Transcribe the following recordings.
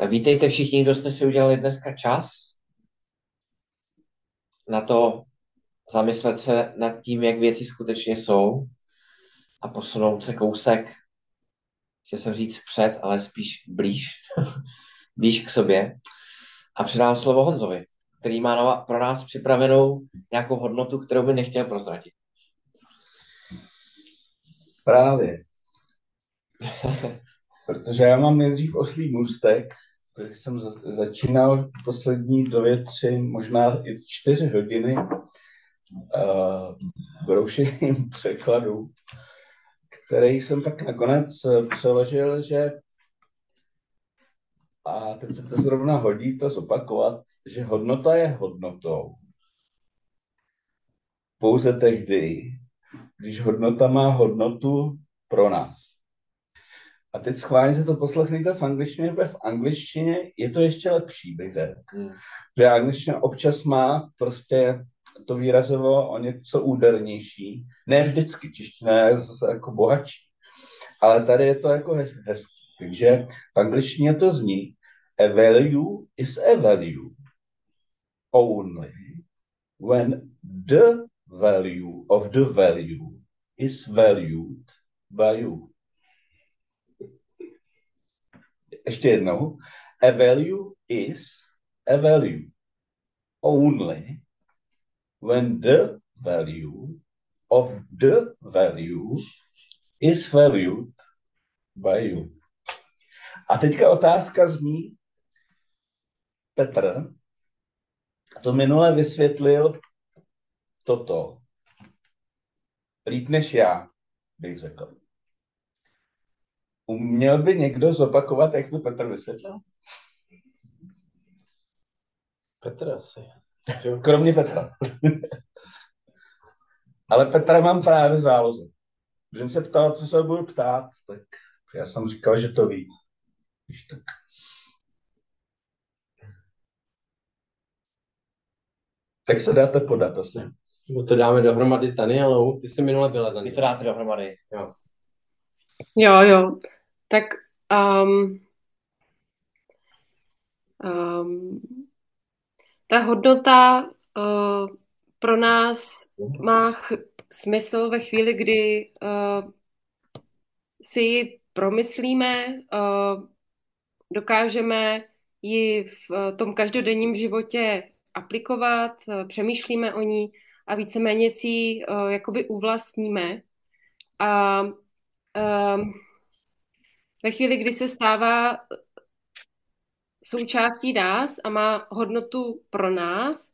Tak vítejte všichni, kdo jste si udělali dneska čas na to zamyslet se nad tím, jak věci skutečně jsou a posunout se kousek, chtěl jsem říct před, ale spíš blíž, blíž k sobě. A předám slovo Honzovi, který má pro nás připravenou nějakou hodnotu, kterou by nechtěl prozradit. Právě. Protože já mám nejdřív oslý můstek, když jsem začínal poslední dvě, tři, možná i čtyři hodiny uh, broušením překladu, který jsem pak nakonec eh, přeložil, že a teď se to zrovna hodí to zopakovat, že hodnota je hodnotou. Pouze tehdy, když hodnota má hodnotu pro nás. A teď schválně se to poslechněte v angličtině, protože v angličtině je to ještě lepší, bych řekl. Hmm. Že angličtina občas má prostě to výrazovo o něco údernější. Ne vždycky, čeština je zase jako bohatší. Ale tady je to jako hezký. Takže v angličtině to zní a value is a value only when the value of the value is valued by you ještě jednou, a value is a value only when the value of the value is valued by you. A teďka otázka zní, Petr to minule vysvětlil toto líp než já, bych řekl. Uměl by někdo zopakovat, jak to Petr vysvětlil? Petr asi. Kromě Petra. Ale Petra mám právě záloze. Když se ptal, co se budu ptát, tak já jsem říkal, že to ví. Když tak. Tak se dáte podat asi. No to dáme dohromady s Danielou. Ty jsi minule byla, Daniela. Vy to dáte dohromady. Jo. Jo, jo. Tak um, um, ta hodnota uh, pro nás má ch- smysl ve chvíli, kdy uh, si ji promyslíme, uh, dokážeme ji v uh, tom každodenním životě aplikovat, uh, přemýšlíme o ní a víceméně si ji uh, jakoby uvlastníme. A um, ve chvíli, kdy se stává součástí nás a má hodnotu pro nás,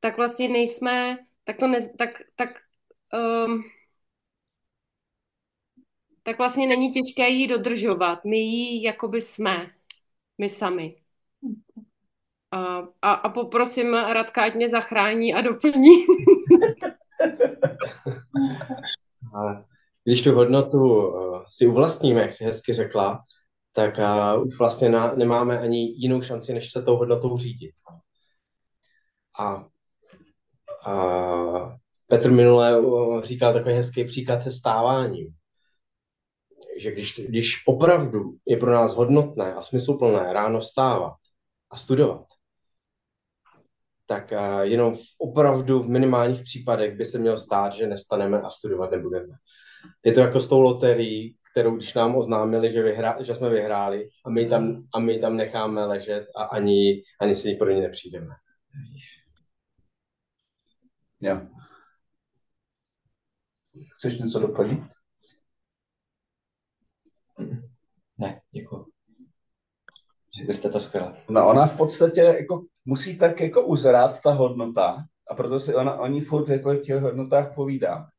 tak vlastně nejsme, tak to ne, tak, tak, um, tak vlastně není těžké ji dodržovat. My ji jakoby jsme, my sami. A, a, a poprosím Radka, ať mě zachrání a doplní. když tu hodnotu uh, si uvlastníme, jak si hezky řekla, tak uh, už vlastně na, nemáme ani jinou šanci, než se tou hodnotou řídit. A, a Petr minule uh, říkal takový hezký příklad se stáváním. Že když, když opravdu je pro nás hodnotné a smysluplné ráno stávat a studovat, tak jenom v opravdu v minimálních případech by se mělo stát, že nestaneme a studovat nebudeme je to jako s tou loterií, kterou když nám oznámili, že, vyhrá, že jsme vyhráli a my tam, a my tam necháme ležet a ani, ani si pro ně nepřijdeme. Jo. Chceš něco doplnit? Ne, děkuji. Že jste to skvěle. No ona v podstatě jako musí tak jako uzrát ta hodnota a proto si ona o ní furt jako těch hodnotách povídá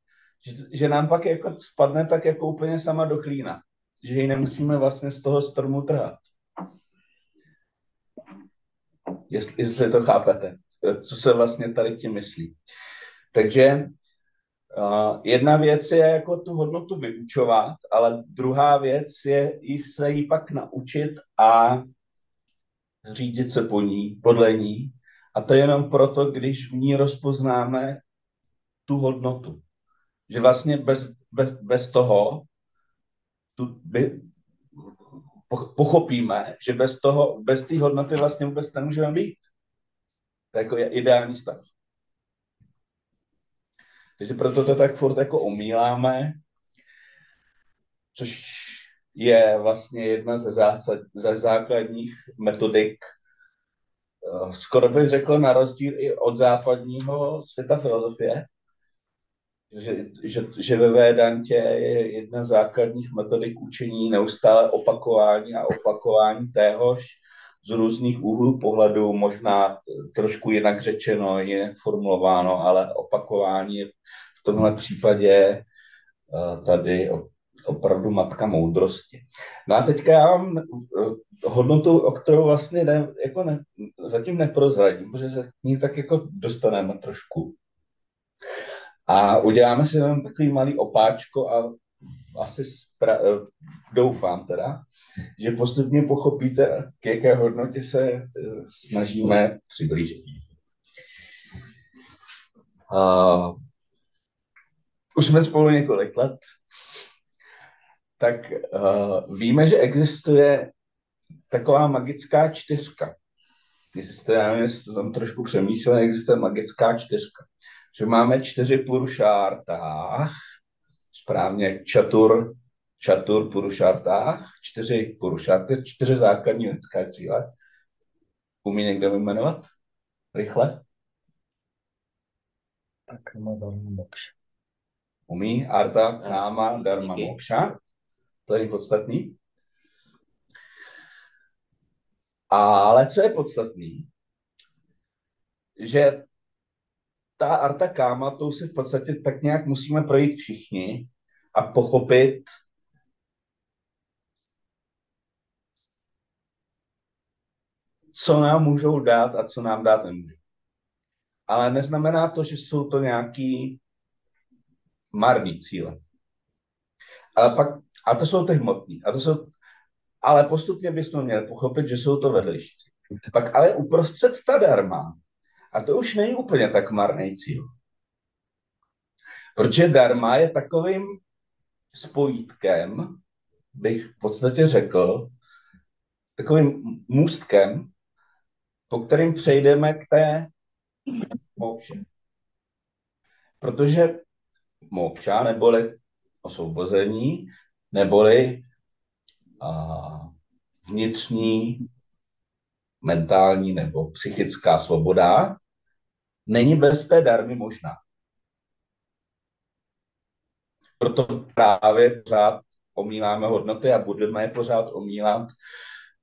že, že nám pak jako spadne tak jako úplně sama do chlína. že ji nemusíme vlastně z toho stromu trhat. Jestli, jestli to chápete, co se vlastně tady tím myslí. Takže uh, jedna věc je jako tu hodnotu vyučovat, ale druhá věc je i se jí pak naučit a řídit se po ní, podle ní. A to jenom proto, když v ní rozpoznáme tu hodnotu. Že vlastně bez, bez, bez toho tu, by, pochopíme, že bez toho, bez té hodnoty vlastně vůbec nemůžeme být. To je jako je ideální stav. Takže proto to tak furt jako omíláme, což je vlastně jedna ze, zásad, ze základních metodik, eh, skoro bych řekl na rozdíl i od západního světa filozofie, že, že, že ve Védantě je jedna z základních metodik učení neustále opakování a opakování téhož z různých úhlů pohledu, možná trošku jinak řečeno, jinak formulováno, ale opakování je v tomhle případě eh, tady opravdu matka moudrosti. No a teďka já vám eh, hodnotu, o kterou vlastně ne, jako ne, zatím neprozradím, protože se k ní tak jako dostaneme trošku. A uděláme si jenom takový malý opáčko a asi spra- eh, doufám teda, že postupně pochopíte, k jaké hodnotě se eh, snažíme přiblížit. Uh, už jsme spolu několik let, tak uh, víme, že existuje taková magická čtyřka. Jestli jste, já nevím, tam trošku přemýšleli, existuje magická čtyřka že máme čtyři purušártách, správně čatur, čatur purušártách, čtyři purušárty, čtyři základní lidské cíle. Umí někdo vyjmenovat? Rychle? Karma, dharma, moksha. Umí? Arta, káma, dharma, moksha. To je podstatný. Ale co je podstatný? Že ta Arta Káma, tou si v podstatě tak nějak musíme projít všichni a pochopit, co nám můžou dát a co nám dát nemůžou. Ale neznamená to, že jsou to nějaký marný cíle. Ale pak, a to jsou ty hmotní. A to jsou, ale postupně bychom měli pochopit, že jsou to vedlejší. Pak ale uprostřed ta darma a to už není úplně tak marný cíl. Protože darma je takovým spojítkem, bych v podstatě řekl, takovým můstkem, po kterým přejdeme k té mokše. Protože mokša, neboli osvobození, neboli a, vnitřní, mentální nebo psychická svoboda, není bez té darmy možná. Proto právě pořád omíláme hodnoty a budeme je pořád omílat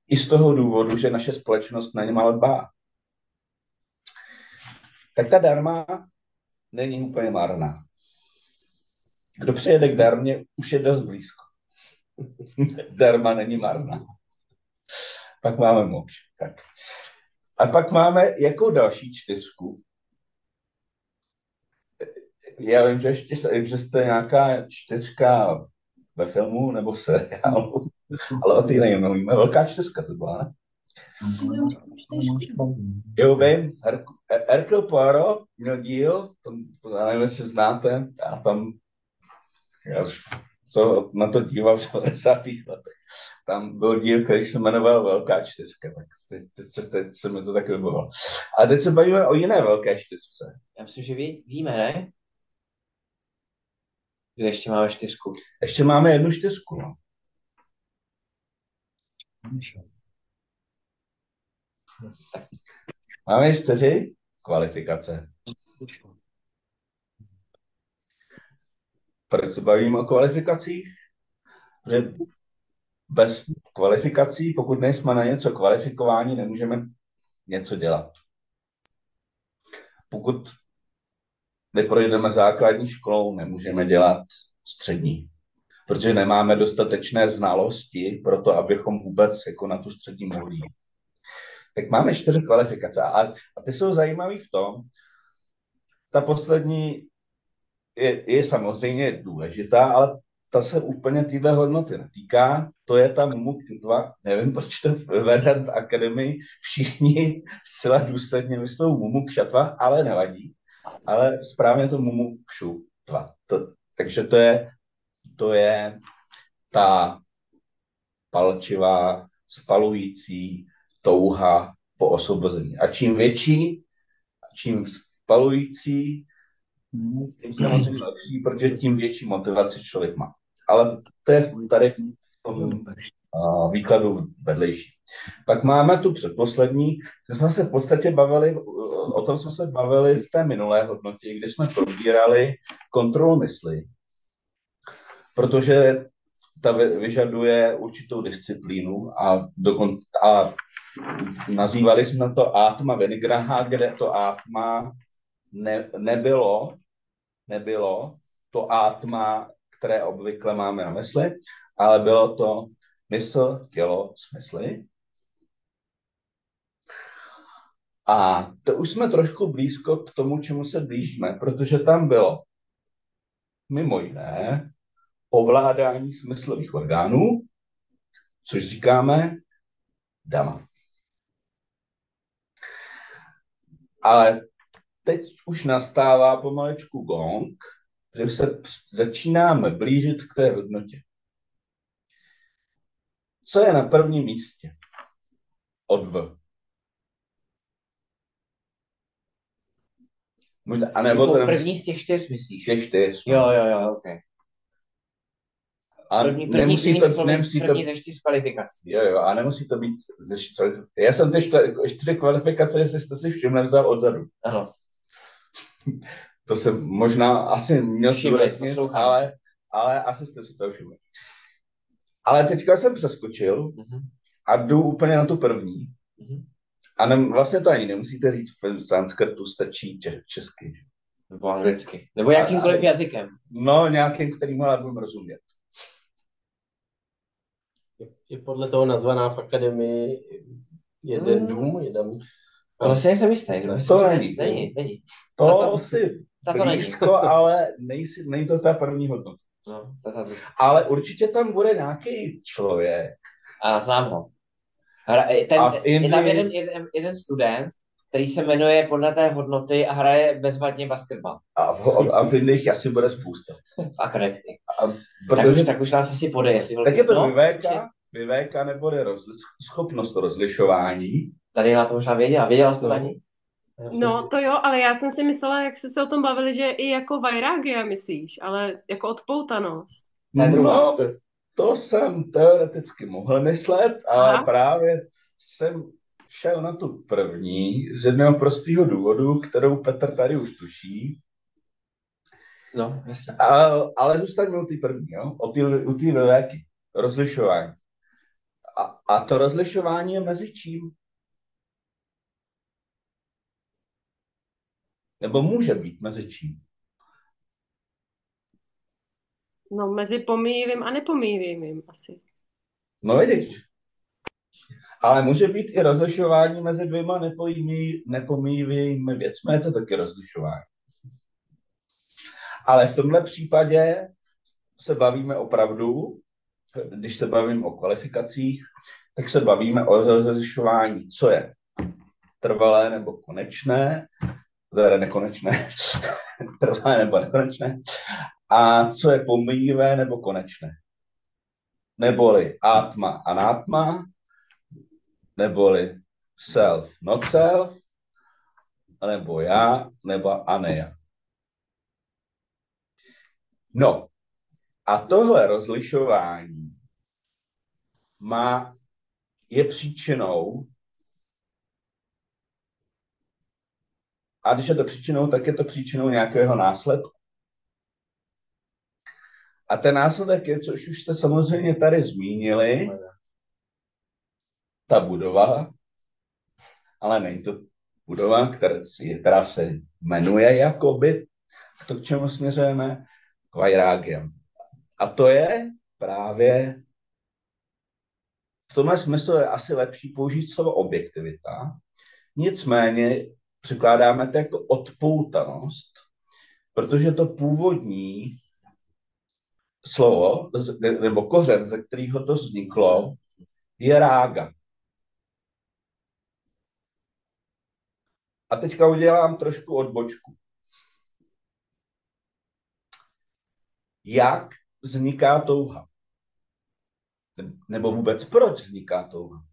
i z toho důvodu, že naše společnost na ně má dbá. Tak ta darma není úplně marná. Kdo přijede k darmě, už je dost blízko. Darma není marná. Pak máme moč. Tak. A pak máme jako další čtyřku, já vím, že ještě existuje nějaká čtyřka ve filmu nebo v seriálu, ale o té nevíme. Velká čtyřka to byla, ne? Jo, vím, Hercule Poirot měl díl, tam, já nevím, jestli znáte, a tam, já už co na to díval v 70. letech, tam byl díl, který se jmenoval Velká čtyřka, tak teď, teď, teď, se mi to tak vybavilo. A teď se bavíme o jiné velké čtyřce. Já myslím, že ví, víme, ne? Kde ještě máme čtyřku? Ještě máme jednu čtyřku, no. Máme čtyři kvalifikace. Proč se bavíme o kvalifikacích? Že bez kvalifikací, pokud nejsme na něco kvalifikování, nemůžeme něco dělat. Pokud neprojdeme základní školou, nemůžeme dělat střední. protože nemáme dostatečné znalosti pro to, abychom vůbec jako na tu střední mohli. Tak máme čtyři kvalifikace a, a ty jsou zajímavé v tom, ta poslední je, je samozřejmě důležitá, ale ta se úplně téhle hodnoty netýká. To je ta MUMUK 2. Nevím, proč to Vedant Academy všichni zcela důsledně myslou MUMUK 2, ale nevadí. Ale správně to MUMUK 2. To, takže to je, to je ta palčivá, spalující touha po osvobození. A čím větší, čím spalující, tím samozřejmě lepší, protože tím větší motivaci člověk má. Ale to je tady v tom výkladu vedlejší. Pak máme tu předposlední, že jsme se v podstatě bavili, o tom jsme se bavili v té minulé hodnotě, kde jsme probírali kontrolu mysli. Protože ta vyžaduje určitou disciplínu a, dokon, a nazývali jsme to Atma Venigraha, kde to Atma ne, nebylo, nebylo to Atma, které obvykle máme na mysli, ale bylo to mysl, tělo, smysly. A to už jsme trošku blízko k tomu, čemu se blížíme, protože tam bylo mimo jiné ovládání smyslových orgánů, což říkáme dama. Ale teď už nastává pomalečku gong, že se začínáme blížit k té hodnotě. Co je na prvním místě? Od V. Možná, a nebo Jako to první z těch čtyř myslíš? těch čtyř. Jo, jo, jo, ok. A První, první, nemusí první, to, to, nemusí to, první ze čtyř kvalifikací. jo, jo, a nemusí to být ze čtyř. Já jsem ty čtyři, kvalifikace, jestli jste si všimli, vzal odzadu. Ano. To se možná asi měl Všimli, ale, ale asi jste si to všimli. Ale teďka jsem přeskočil Mhm. a jdu úplně na tu první. Mhm. A ne, vlastně to ani nemusíte říct v sanskrtu, stačí če, česky. Nebo anglicky. Nebo jakýmkoliv A- jazykem. No, nějakým, kterým ale budu rozumět. Je, je podle toho nazvaná v akademii jeden Hmm. dům, jeden... To si nejsem jistý. No. To není. Není, není. To, To- si ta to není. blízko, ale nejsi, není to ta první hodnota. No, to, to, to. Ale určitě tam bude nějaký člověk. A znám ho. Hra, ten, A v je tam Indii- jeden, jeden, jeden student, který se jmenuje podle té hodnoty a hraje bezvadně basketbal A v, a v Indích asi bude spousta. v akademii. Tak, Protože už, tak už nás asi podej. Jestli tak je to no, vyvéka, vyvéka neboli rozli, schopnost rozlišování. Tady na to možná věděla. Věděla jsi to No. ani? No to jo, ale já jsem si myslela, jak jste se o tom bavili, že i jako Vajrágia myslíš, ale jako odpoutanost. To. No, to jsem teoreticky mohl myslet, ale Aha. právě jsem šel na tu první z jednoho prostého důvodu, kterou Petr tady už tuší, No, jasně. a, ale zůstaňme u té první, jo? O tý, u té vyvéky, rozlišování. A, a to rozlišování je mezi čím? Nebo může být mezi čím? No mezi pomíjivým a nepomíjivým asi. No vidíš. Ale může být i rozlišování mezi dvěma nepomíjivými, věcmi, je to taky rozlišování. Ale v tomhle případě se bavíme opravdu, když se bavím o kvalifikacích, tak se bavíme o rozlišování, co je trvalé nebo konečné, teda nekonečné, trvalé nebo nekonečné, a co je pomíjivé nebo konečné. Neboli atma, anatma, neboli self, not self, nebo já, nebo aneja. No, a tohle rozlišování má, je příčinou, a když je to příčinou, tak je to příčinou nějakého následku. A ten následek je, což už jste samozřejmě tady zmínili, ta budova, ale není to budova, která, která se jmenuje jakoby, to k čemu směřujeme, Vajrágiem. A to je právě v tomhle smyslu je asi lepší použít slovo objektivita. Nicméně překládáme to jako odpoutanost, protože to původní slovo, nebo kořen, ze kterého to vzniklo, je rága. A teďka udělám trošku odbočku. Jak vzniká touha? Nebo vůbec proč vzniká touha?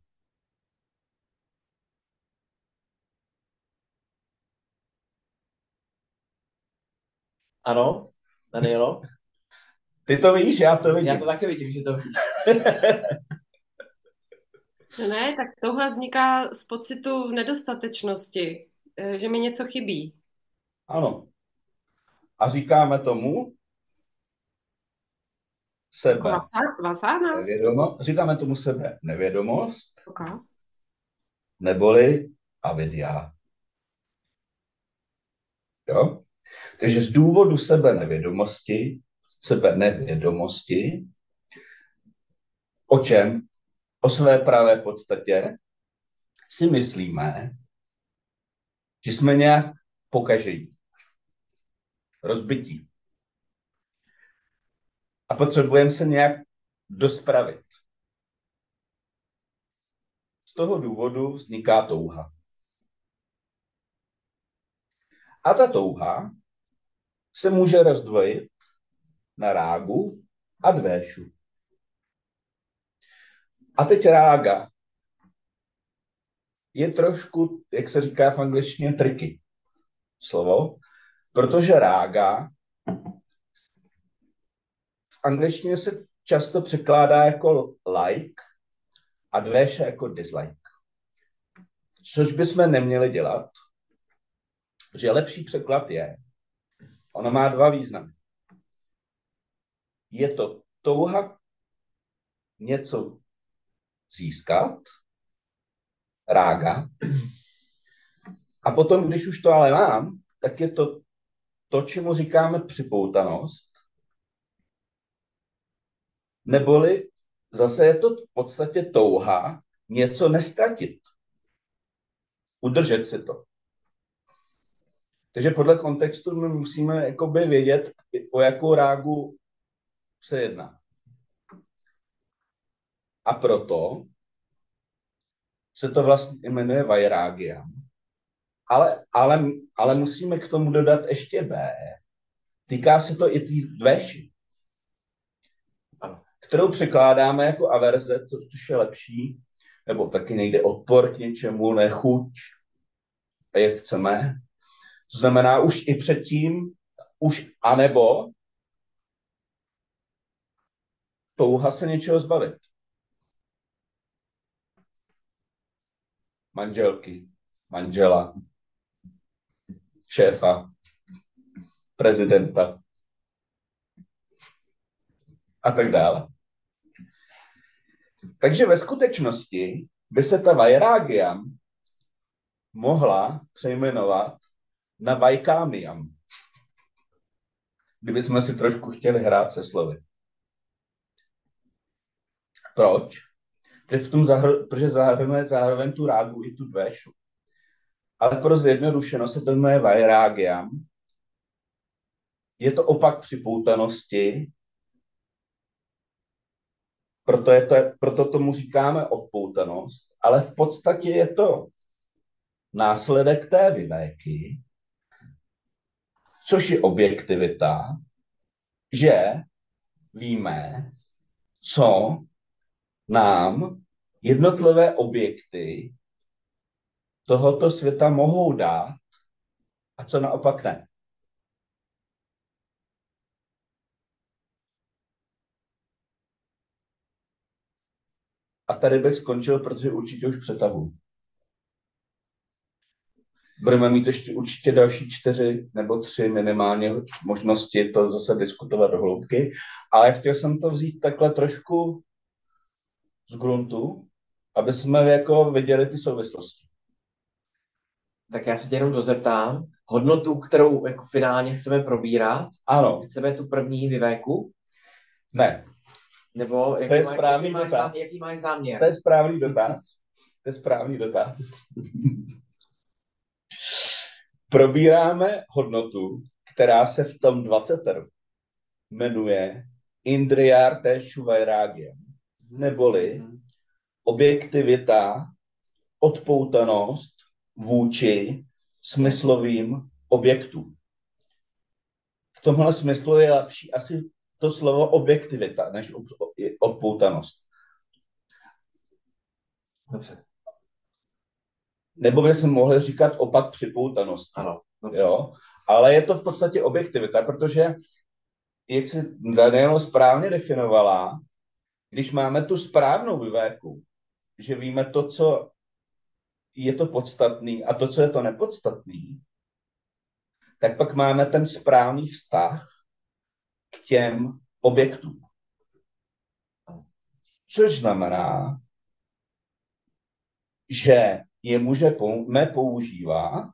Ano, Danielo? Ty to víš, já to vidím. Já to taky vidím, že to víš. No ne, tak touha vzniká z pocitu nedostatečnosti, eh, že mi něco chybí. Ano. A říkáme tomu sebe. Vasa, vasa nás? Nevědomo, říkáme tomu sebe nevědomost, Okay. neboli avidia. Jo? Takže z důvodu sebe nevědomosti, sebe nevědomosti, o čem? O své pravé podstatě si myslíme, že jsme nějak pokažení, rozbití. A potřebujeme se nějak dospravit. Z toho důvodu vzniká touha. A ta touha se může rozdvojit na rágu a dvéšu. A teď rága je trošku, jak se říká v angličtině, triky slovo, protože rága v angličtině se často překládá jako like a dvéše jako dislike. Což bychom neměli dělat, protože lepší překlad je, ona má dva významy. Je to touha něco získat, rága, a potom, když už to ale mám, tak je to to, čemu říkáme připoutanost, neboli zase je to v podstatě touha něco nestratit. Udržet si to. Takže podle kontextu my musíme jakoby vědět, o jakou rágu se jedná. A proto se to vlastně jmenuje Vajrágia. Ale, ale, ale musíme k tomu dodat ještě B. Týká se to i té dveši, kterou překládáme jako averze, což je lepší, nebo taky nejde odpor k něčemu, nechuť, jak chceme. To znamená už i předtím, už anebo touha se něčeho zbavit. Manželky, manžela, šéfa, prezidenta a tak dále. Takže ve skutečnosti by se ta Vajrágiam mohla přejmenovat na Vajkámiam. Kdybychom si trošku chtěli hrát se slovy. Proč? Protože, v tom zahr- protože zahrnuje zároveň tu rágu i tu dvešu. Ale pro zjednodušenost se to jmenuje Vajrágiam. Je to opak připoutanosti, proto, je to, proto tomu říkáme odpoutanost, ale v podstatě je to následek té vyvéky, což je objektivita, že víme, co nám jednotlivé objekty tohoto světa mohou dát a co naopak ne. A tady bych skončil, protože určitě už přetahu. Budeme mít ještě určitě další čtyři nebo tři minimálně možnosti to zase diskutovat do hloubky, ale chtěl jsem to vzít takhle trošku z gruntu, aby jsme jako viděli ty souvislosti. Tak já se tě jenom dozeptám. Hodnotu, kterou jako finálně chceme probírat, Ano, chceme tu první vyvéku, Ne, Nebo jaký, je máš, správný jaký, máš, dotaz. zá- jaký máš záměr? to je správný dotaz. To je správný dotaz. Probíráme hodnotu, která se v tom 20 jmenuje Indriyarte Shuvairágya, neboli objektivita, odpoutanost vůči smyslovým objektům. V tomhle smyslu je lepší asi to slovo objektivita než odpoutanost. Dobře, Nebo bychom mohli říkat opak připoutanost. ano. Dobře. Jo? Ale je to v podstatě objektivita, protože, jak si Daniela správně definovala, když máme tu správnou vyvéku, že víme to, co je to podstatný a to, co je to nepodstatný, tak pak máme ten správný vztah k těm objektům. Což znamená, že je můžeme používat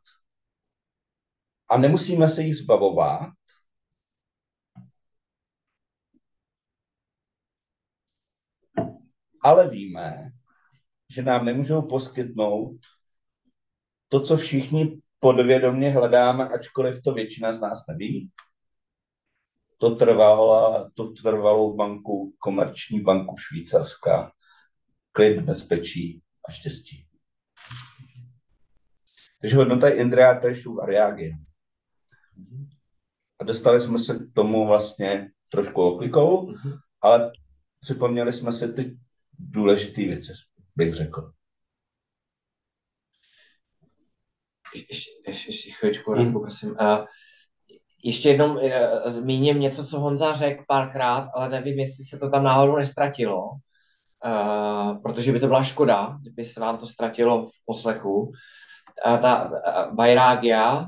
a nemusíme se jich zbavovat, ale víme, že nám nemůžou poskytnout to, co všichni podvědomě hledáme, ačkoliv to většina z nás neví. To trvalo, to trvalou banku, komerční banku Švýcarska, klid, bezpečí a štěstí. Takže hodnota je Indria Tešu a Reagie. A dostali jsme se k tomu vlastně trošku oklikou, ale připomněli jsme si ty důležité věci, bych řekl. Ještě, ještě, ještě chvíličku, Radku, prosím. Uh, ještě jednou uh, zmíním něco, co Honza řekl párkrát, ale nevím, jestli se to tam náhodou nestratilo, uh, protože by to byla škoda, kdyby se vám to ztratilo v poslechu. Uh, ta Vairagya,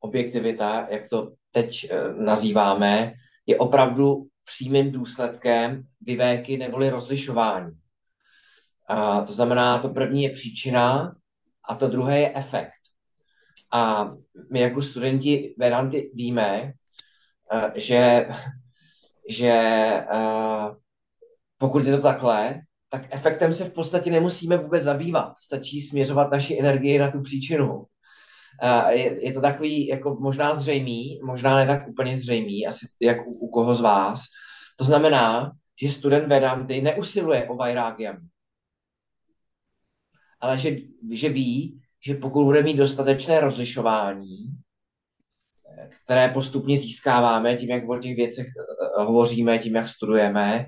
objektivita, jak to teď uh, nazýváme, je opravdu přímým důsledkem vyvéky neboli rozlišování. Uh, to znamená, to první je příčina a to druhé je efekt. A my jako studenti Vedanty víme, eh, že, že eh, pokud je to takhle, tak efektem se v podstatě nemusíme vůbec zabývat. Stačí směřovat naši energii na tu příčinu. Je, je to takový jako možná zřejmý, možná ne tak úplně zřejmý, asi jak u, u koho z vás. To znamená, že student Vedanty neusiluje o Vairagyam, ale že, že ví, že pokud bude mít dostatečné rozlišování, které postupně získáváme tím, jak o těch věcech eh, hovoříme, tím, jak studujeme,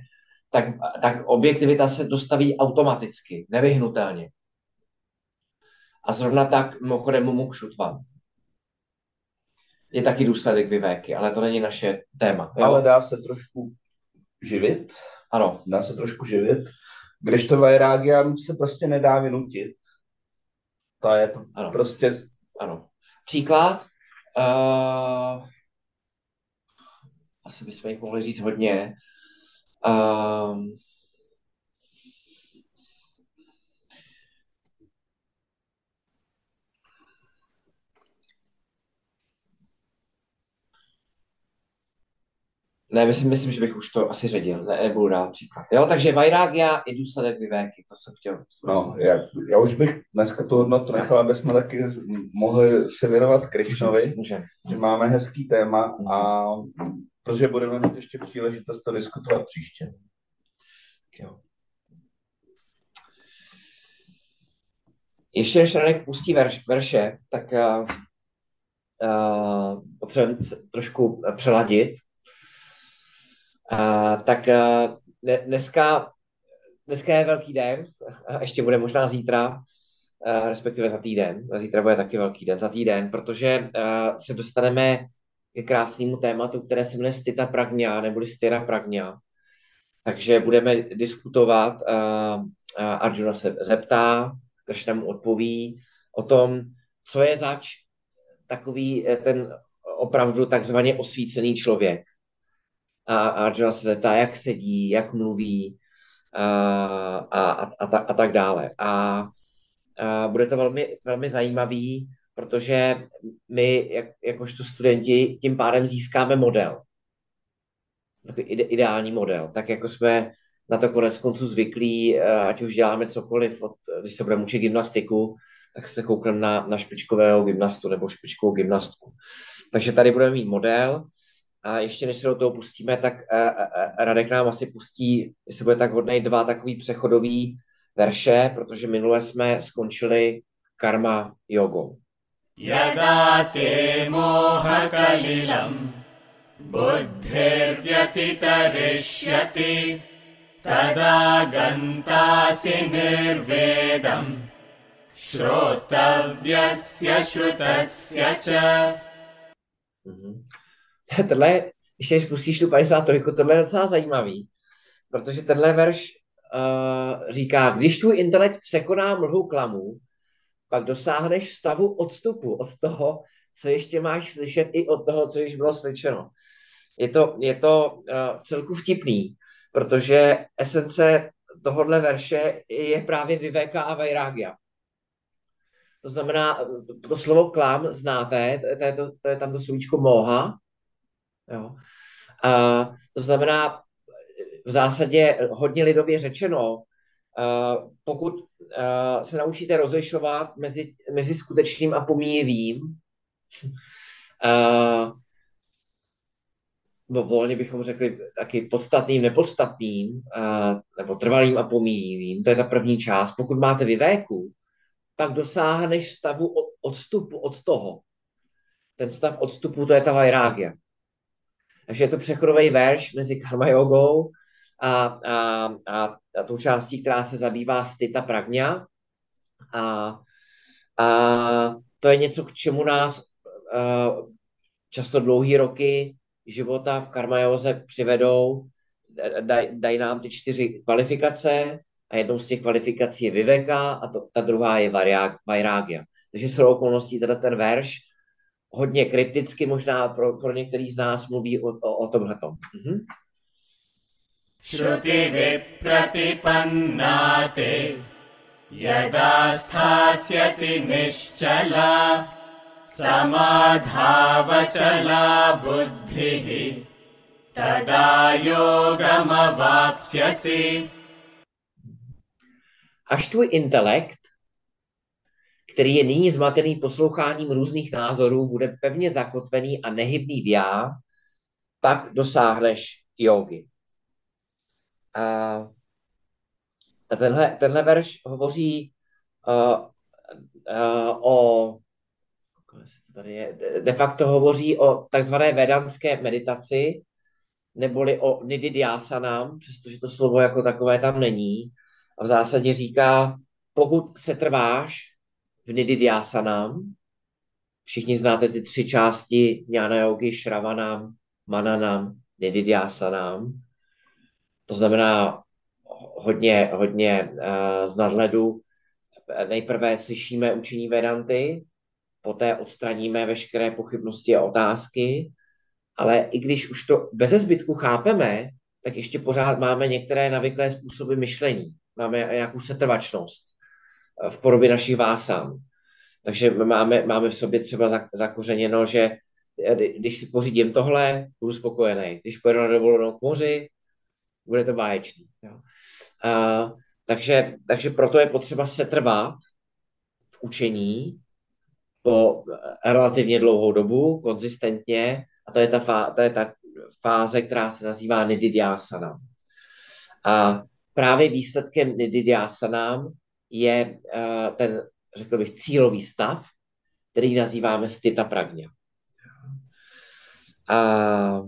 tak, tak objektivita se dostaví automaticky, nevyhnutelně. A zrovna tak mimochodem mumukšutva. Je taky důsledek vyvéky, ale to není naše téma. Jo? Ale dá se trošku živit, Ano, dá se trošku živit, když to Vairagia se prostě nedá vynutit. To je Ano. prostě, ano. Příklad. Uh, asi bychom jich mohli říct hodně. Uh, Ne, myslím, myslím, že bych už to asi ředil, ne, nebudu dát příklad. Jo, takže Vairagya je důsledek vyvéky, to jsem chtěl. no, já, já už bych dneska tu hodnotu nechal, aby jsme taky mohli se věnovat Krišnovi, že máme hezký téma a protože budeme mít ještě příležitost to diskutovat příště. Jo. Ještě než Ranek pustí verš, verše, tak uh, uh, potřebujeme trošku přeladit. Uh, tak uh, ne, dneska, dneska je velký den, a ještě bude možná zítra, uh, respektive za týden. Zítra bude taky velký den, za týden, protože uh, se dostaneme ke krásnému tématu, které se jmenuje Stita Pragna, neboli Styra Pragna. Takže budeme diskutovat, uh, Arjuna se zeptá, Kršna mu odpoví o tom, co je zač takový eh, ten opravdu takzvaně osvícený člověk. A Arjuna se zeptá, jak sedí, jak mluví a, a, a, a, ta- a tak dále. A, a bude to velmi, velmi zajímavý, protože my, jak, jakožto studenti, tím pádem získáme model. jako ide, ideální model. Tak jako jsme na to konec konců zvyklí, eh, ať už děláme cokoliv, od, když se budeme učit gymnastiku, tak se koukneme na, na špičkového gymnastu nebo špičkovou gymnastku. Takže tady budeme mít model, a ještě než se do toho pustíme, tak Radek nám asi pustí, jestli bude tak hodnej, dva takový přechodový verše, protože minule jsme skončili karma jogou. Te moha kalilam buddhirvyatitarishyati tada gantasi nirvedam shrotavyasya shrutasya cha. Mm-hmm. tohle, ještě když pustíš tu 53, tohle je docela zajímavý, protože tenhle verš uh, říká, když tvůj intelekt překoná mlhu klamu, pak dosáhneš stavu odstupu od toho, co ještě máš slyšet i od toho, co již bylo slyšeno. Je to, je to uh, celku vtipný, protože esence tohohle verše je právě Viveka a Vairagya. To znamená, to slovo klam znáte, to je, to, to je tam to slovíčko moha, Jo. A to znamená, v zásadě hodně lidově řečeno, pokud se naučíte rozlišovat mezi, mezi skutečným a pomíjivým, nebo volně bychom řekli taky podstatným, nepodstatným, nebo trvalým a pomíjivým, to je ta první část. Pokud máte vyvéku, tak dosáhneš stavu odstupu od toho. Ten stav odstupu, to je ta vajrágia. Takže je to přechodový verš mezi karma jogou a, a, a, a tou částí, která se zabývá stita pragňa. A, a to je něco, k čemu nás uh, často dlouhý roky života v karma joze přivedou, daj, dají nám ty čtyři kvalifikace a jednou z těch kvalifikací je Viveka a to, ta druhá je Vairagya. Takže jsou okolností teda ten verš hodně kriticky možná pro, pro některý z nás mluví o, o, o tomhle. Mhm. Vipratipannáte yada sthasyati nischala samadhavachala buddhihi tada yogamavapsyasi Až tvůj intelekt který je nyní zmatený posloucháním různých názorů, bude pevně zakotvený a nehybný v já, tak dosáhneš jogy. A tenhle, tenhle verš hovoří uh, uh, o tady je, de facto hovoří o takzvané vedanské meditaci, neboli o nididyasanám, přestože to slovo jako takové tam není. A v zásadě říká, pokud se trváš v Nididyasanám. Všichni znáte ty tři části jnana yogi, šravanám, mananám, Nididyasanám. To znamená hodně, hodně uh, z nadhledu. Nejprve slyšíme učení Vedanty, poté odstraníme veškeré pochybnosti a otázky, ale i když už to bez zbytku chápeme, tak ještě pořád máme některé navyklé způsoby myšlení. Máme nějakou setrvačnost v podobě našich vásán. Takže máme, máme v sobě třeba zakořeněno, že když si pořídím tohle, budu spokojený. Když pojedu na dovolenou k moři, bude to báječný. Jo. A, takže, takže proto je potřeba se trvat v učení po relativně dlouhou dobu, konzistentně, a to je ta, fá, to je ta fáze, která se nazývá nididhyasana. A právě výsledkem nididhyasana je uh, ten, řekl bych, cílový stav, který nazýváme stita pragně. A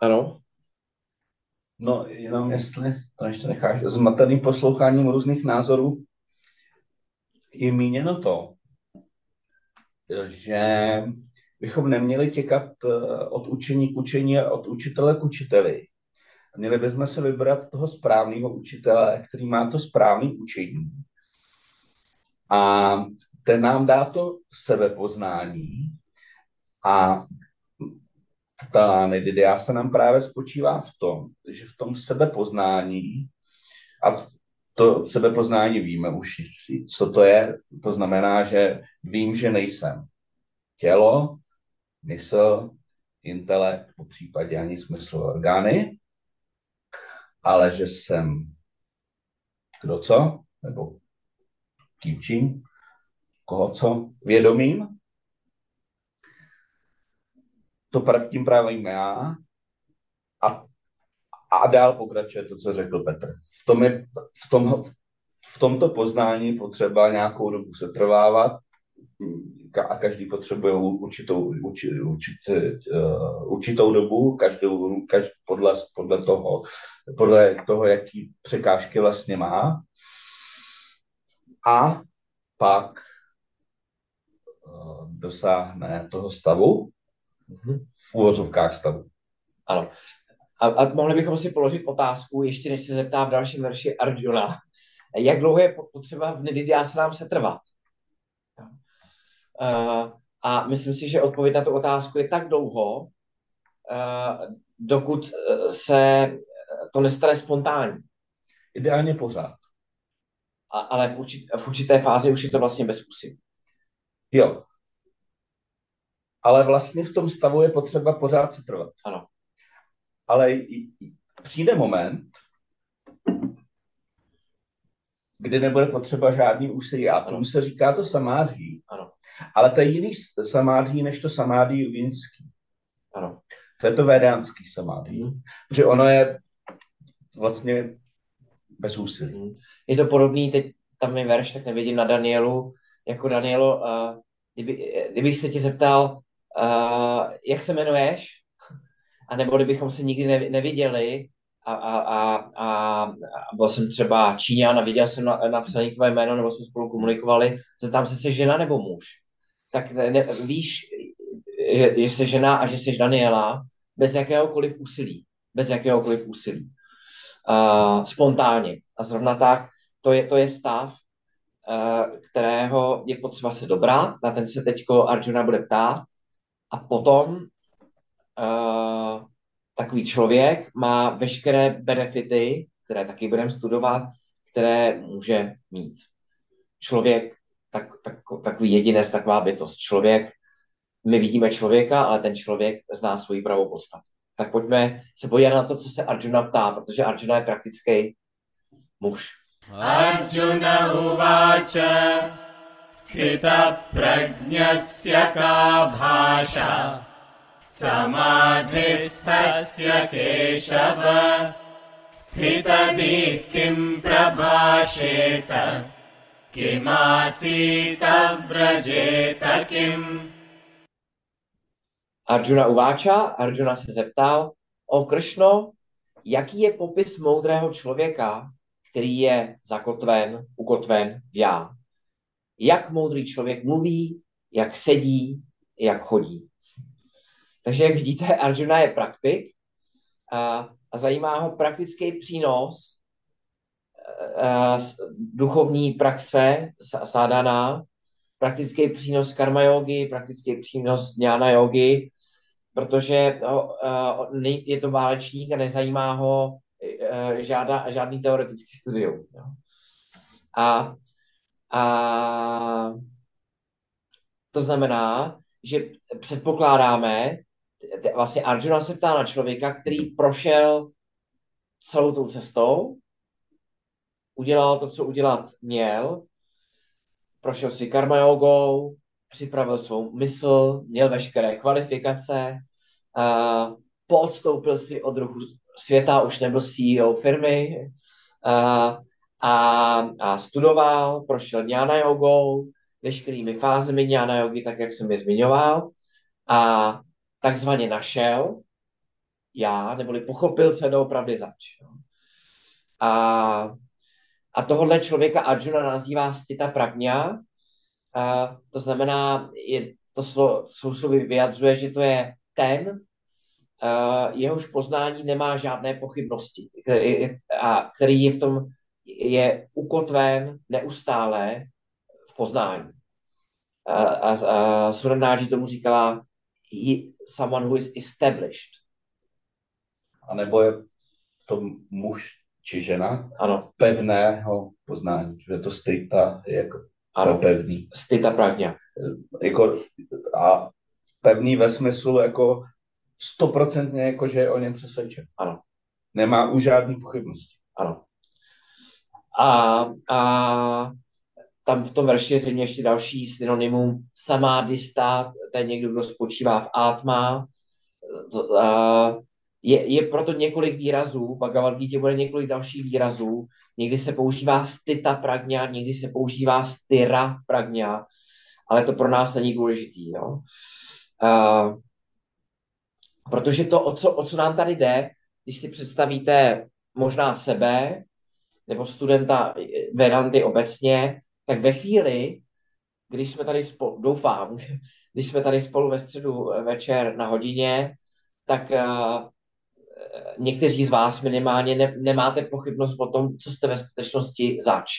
ano? No, jenom jestli to ještě necháš zmateným posloucháním různých názorů, je míněno to, že bychom neměli těkat eh, od učení k učení a od učitele k učiteli. Měli bychom se vybrat toho správného učitele, který má to správné učení. A ten nám dá to sebepoznání. A ta se nám právě spočívá v tom, že v tom sebepoznání a to sebepoznání víme už, co to je. To znamená, že vím, že nejsem tělo, mysl, intelekt, po případě ani smysl orgány, ale že jsem kdo co, nebo kým čím, koho co, vědomím. To tím právě já a, a dál pokračuje to, co řekl Petr. V, tom je, v, tom, v tomto poznání potřeba nějakou dobu se trvávat, a každý potřebuje určitou, určit, určit, uh, určitou dobu, každou, každý, podle, podle, toho, podle toho, jaký překážky vlastně má. A pak uh, dosáhne toho stavu. V úvozovkách stavu. Ano. A, a mohli bychom si položit otázku, ještě než se zeptá v dalším verši Arjuna, jak dlouho je potřeba v Nididyásanám se trvat? Uh, a myslím si, že odpověď na tu otázku je tak dlouho, uh, dokud se to nestane spontánní. Ideálně pořád. A, ale v, určit, v určité fázi už je to vlastně bez úsilí. Jo. Ale vlastně v tom stavu je potřeba pořád se trvat. Ano. Ale přijde moment, kdy nebude potřeba žádný úsilí. A tomu se říká to samádhí. Ano. Ale to je jiný samádhí, než to samádhí jogínský. Ano. To je to vedánský samádhí. Hmm. Protože ono je vlastně bez úsilí. Hmm. Je to podobný, teď tam je verš, tak nevidím na Danielu, jako Danielo, uh, kdyby, kdybych se tě zeptal, uh, jak se jmenuješ, a nebo kdybychom se nikdy neviděli, a, a, a, a byl jsem třeba Číňan a viděl jsem na, napsaný tvoje jméno, nebo jsme spolu komunikovali, zeptám se, jsi žena nebo muž. Tak ne, ne, víš, že, jsi žena a že jsi Daniela bez jakéhokoliv úsilí. Bez jakéhokoliv úsilí. Uh, spontánně. A zrovna tak, to je, to je stav, uh, kterého je potřeba se dobrat, na ten se teďko Arjuna bude ptát. A potom uh, takový člověk má veškeré benefity, které taky budeme studovat, které může mít. Člověk, tak, tak, takový jedinec, taková bytost. Člověk, my vidíme člověka, ale ten člověk zná svoji pravou podstatu. Tak pojďme se podívat na to, co se Arjuna ptá, protože Arjuna je praktický muž. Arjuna uváče, sthita prajnasya ka bhasha, समाधिस्थस्य केशव स्थितदिः किम् प्रभाषेत किमासीत व्रजेत किम् Arjuna uváča, Arjuna se zeptal, o Kršno, jaký je popis moudrého člověka, který je zakotven, ukotven v já? Jak moudrý člověk mluví, jak sedí, jak chodí? Takže jak vidíte, Arjuna je praktik a, a zajímá ho praktický přínos a, duchovní praxe sádana, praktický přínos karma yogi, praktický přínos jnana yogi, protože je to válečník a nezajímá ho žádá, žádný teoretický studium. A, a to znamená, že předpokládáme, vlastně Arjuna se ptá na člověka, který prošel celou tou cestou, udělal to, co udělat měl, prošel si karma jogou, připravil svou mysl, měl veškeré kvalifikace, uh, podstoupil si od ruchu světa, už nebyl CEO firmy uh, a, a studoval, prošel jnana jogou, veškerými fázemi jnana jogy, tak jak jsem je zmiňoval, a takzvaně našel já, neboli pochopil, co je doopravdy zač. A, a tohohle člověka Arjuna nazývá stita pragňa, a to znamená, je, to slovo, slovo vyjadřuje, že to je ten, uh, jehož poznání nemá žádné pochybnosti, který, a který je v tom je ukotven neustále v poznání. A, a, a Surandáži tomu říkala he, someone who is established. A nebo je to muž či žena, Ano, pevného poznání, že to stejta je jako ano. pevný. Stita pragňa. Jako, a pevný ve smyslu jako stoprocentně jako, že je o něm přesvědčen. Ano. Nemá už žádný pochybnosti. Ano. A, a tam v tom verši je zřejmě ještě další synonymum samádista, to je někdo, kdo spočívá v átma. Je, je proto několik výrazů, Bhagavad Gita bude několik dalších výrazů. Někdy se používá stita pragňa, někdy se používá styra pragňa, ale to pro nás není důležitý. Jo? A, protože to, o co, o co nám tady jde, když si představíte možná sebe, nebo studenta Vedanty obecně, tak ve chvíli, když jsme tady spolu, doufám, když jsme tady spolu ve středu večer na hodině, tak uh, někteří z vás minimálně ne, nemáte pochybnost o tom, co jste ve skutečnosti zač.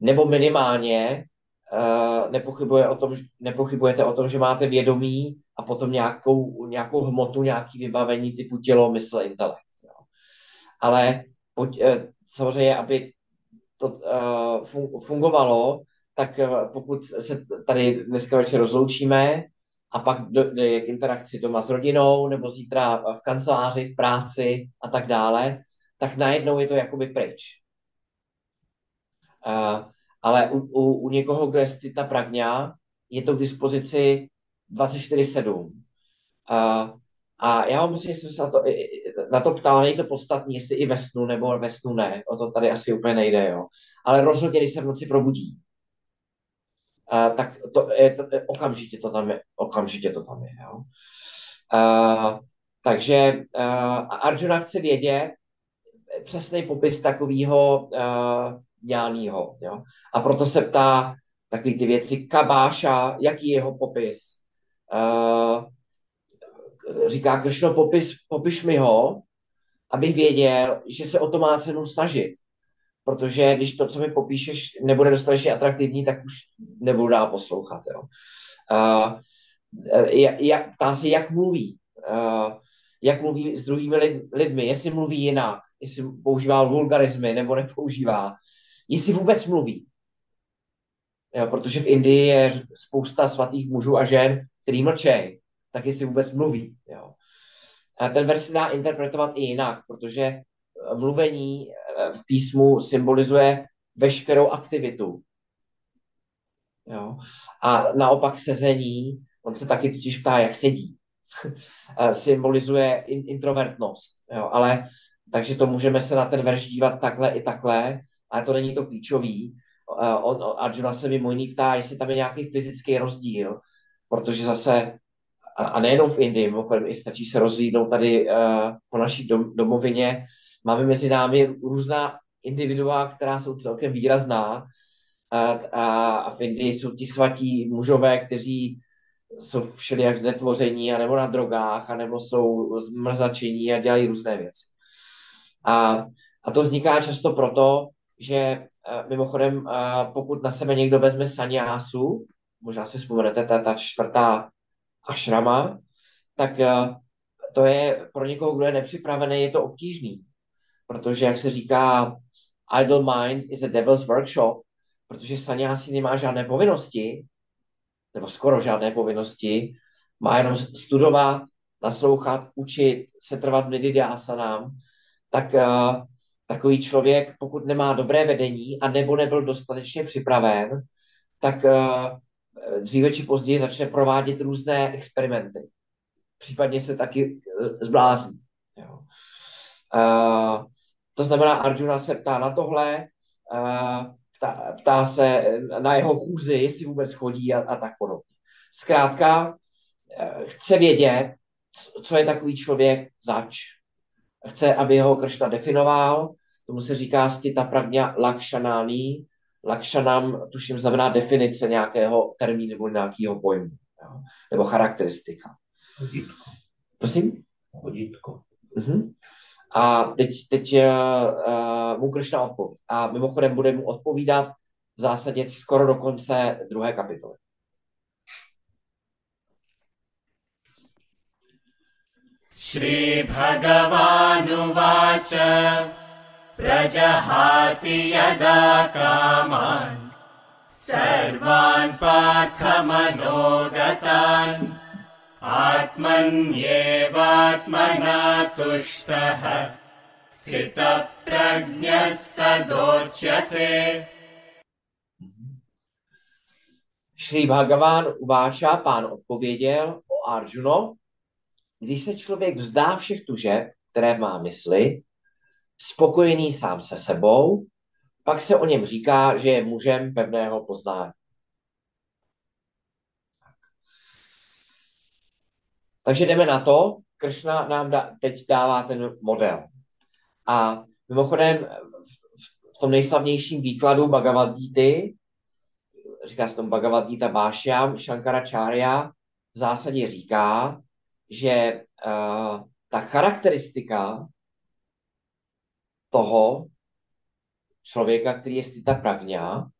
Nebo minimálně uh, nepochybuje o tom, nepochybujete o tom, že máte vědomí a potom nějakou, nějakou hmotu, nějaký vybavení typu tělo, mysl, intelekt. Jo. Ale pojď, uh, samozřejmě, aby to uh, fungovalo, tak uh, pokud se tady dneska večer rozloučíme a pak dojde k interakci doma s rodinou nebo zítra v kanceláři, v práci a tak dále, tak najednou je to jakoby pryč. Uh, ale u, u, u někoho, kdo je stita pragňa, je to k dispozici 24-7. Uh, a já vám musím, jsem se na to, na to ptal, není to podstatné, jestli i ve snu nebo ve snu ne, o to tady asi úplně nejde, jo. Ale rozhodně, když se v noci probudí, uh, tak to, je, to, okamžitě to tam je, okamžitě to tam je, jo. Uh, takže uh, Arjuna chce vědět přesný popis takového ňánýho, jo. A proto se ptá takový ty věci, kabáša, jaký je jeho popis, říká Kršno, popis, popiš mi ho, abych věděl, že se o to má cenu snažit. Protože když to, co mi popíšeš, nebude dostatečně atraktivní, tak už nebudu dál poslouchat. Jo. Uh, jak, ptá se, jak mluví. Uh, jak mluví s druhými lid, lidmi, jestli mluví jinak, jestli používá vulgarizmy nebo nepoužívá, jestli vůbec mluví. Jo, protože v Indii je spousta svatých mužů a žen, který mlčejí tak jestli vůbec mluví. Jo. A ten verš se dá interpretovat i jinak, protože eh, mluvení eh, v písmu symbolizuje veškerou aktivitu. Jo. A naopak sezení, on se taky totiž ptá, jak sedí, eh, symbolizuje introvertnost. Jo. Ale takže to můžeme se na ten verš dívat takhle i takhle, ale to není to klíčový. On, Arjuna se mimo jiný ptá, jestli tam je nějaký fyzický rozdíl, protože zase a, a nejenom v Indii, mimochodem i stačí se rozlídnout tady uh, po naší dom, domovině. Máme mezi námi různá individua, která jsou celkem výrazná a, a, a v Indii jsou ti svatí mužové, kteří jsou všelijak znetvoření, anebo na drogách, anebo jsou zmrzačení a dělají různé věci. A, a to vzniká často proto, že eh, mimochodem, eh, pokud na sebe někdo vezme saniásu, možná si vzpomenete, ta, ta čtvrtá ašrama, tak eh, to je pro někoho, kdo je nepřipravený, je to obtížný. Protože, jak se říká, idle mind is a devil's workshop, protože sanyasi nemá žádné povinnosti, nebo skoro žádné povinnosti, má jenom studovat, naslouchat, učit, se trvat medidiásanám, tak uh, takový člověk, pokud nemá dobré vedení a nebo nebyl dostatečně připraven, tak uh, Eh, dříve či později začne provádět různé experimenty. Případně se taky eh, zblázní. Jo. Uh, to znamená, Arjuna se ptá na tohle, uh, ptá, ptá se na jeho kůzy, jestli vůbec chodí a, a tak podobně. Zkrátka, uh, chce vědět, co je takový člověk zač. Chce, aby ho Kršna definoval, tomu se říká stita pragňa lakšanání, Lakšanam, tuším, znamená definice nějakého termínu nebo nějakého pojmu, jo? nebo charakteristika. Hodítko. Prosím? Hodítko. Uh-huh. A teď, teď uh, mu Kršna odpoví. A mimochodem bude mu odpovídat v zásadě skoro do konce druhé kapitoly. श्रीभगवानुवाच प्रजहाति यदा कामान् सर्वान् पार्थमनोगतान् आत्मन्येवात्मना तुष्टः स्थितप्रज्ञस्तदोच्यते Šri Bhagavan Uváča, pán odpověděl o Arjuno, když se člověk vzdá všech tužeb, které má mysli, spokojený sám se sebou, pak se o něm říká, že je mužem pevného poznání. Takže jdeme na to. Kršna nám da, teď dává ten model. A mimochodem v, v tom nejslavnějším výkladu Bhagavad Gita, říká se tomu Bhagavad Gita Bášyam, Shankaracharya v zásadě říká, že uh, ta charakteristika toho člověka, který je stita pragňa,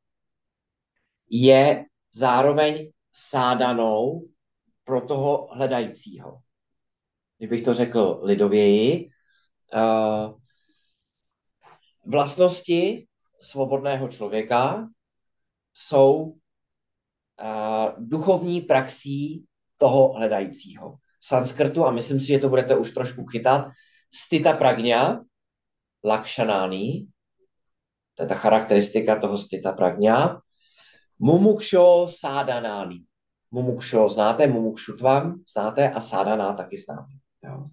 je zároveň sádanou pro toho hledajícího. Kdybych to řekl lidověji, uh, vlastnosti svobodného člověka jsou uh, duchovní praxí toho hledajícího. Sanskrtu, a myslím si, že to budete už trošku chytat, stita pragňa, lakšanány, to je ta charakteristika toho stita pragňa, mumukšo sádanány. Mumukšo znáte, mumukšutvam znáte a sádaná taky znáte. Jo.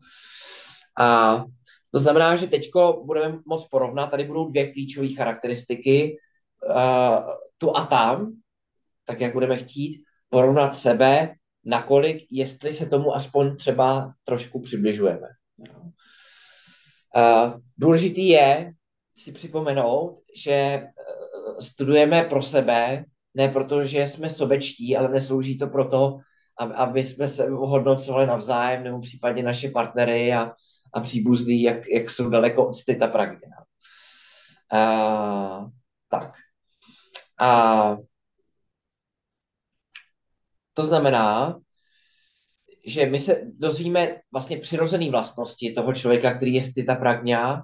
A to znamená, že teď budeme moc porovnat, tady budou dvě klíčové charakteristiky, uh, tu a tam, tak jak budeme chtít, porovnat sebe, nakolik, jestli se tomu aspoň třeba trošku přibližujeme. Jo. Uh, důležitý je si připomenout, že uh, studujeme pro sebe, ne proto, že jsme sobečtí, ale neslouží to proto, aby jsme se hodnocovali navzájem, nebo případně naše partnery a, a příbuzný, jak, jak jsou daleko od styta pragně. Uh, tak. A to znamená, že my se dozvíme vlastně přirozené vlastnosti toho člověka, který je styta pragňa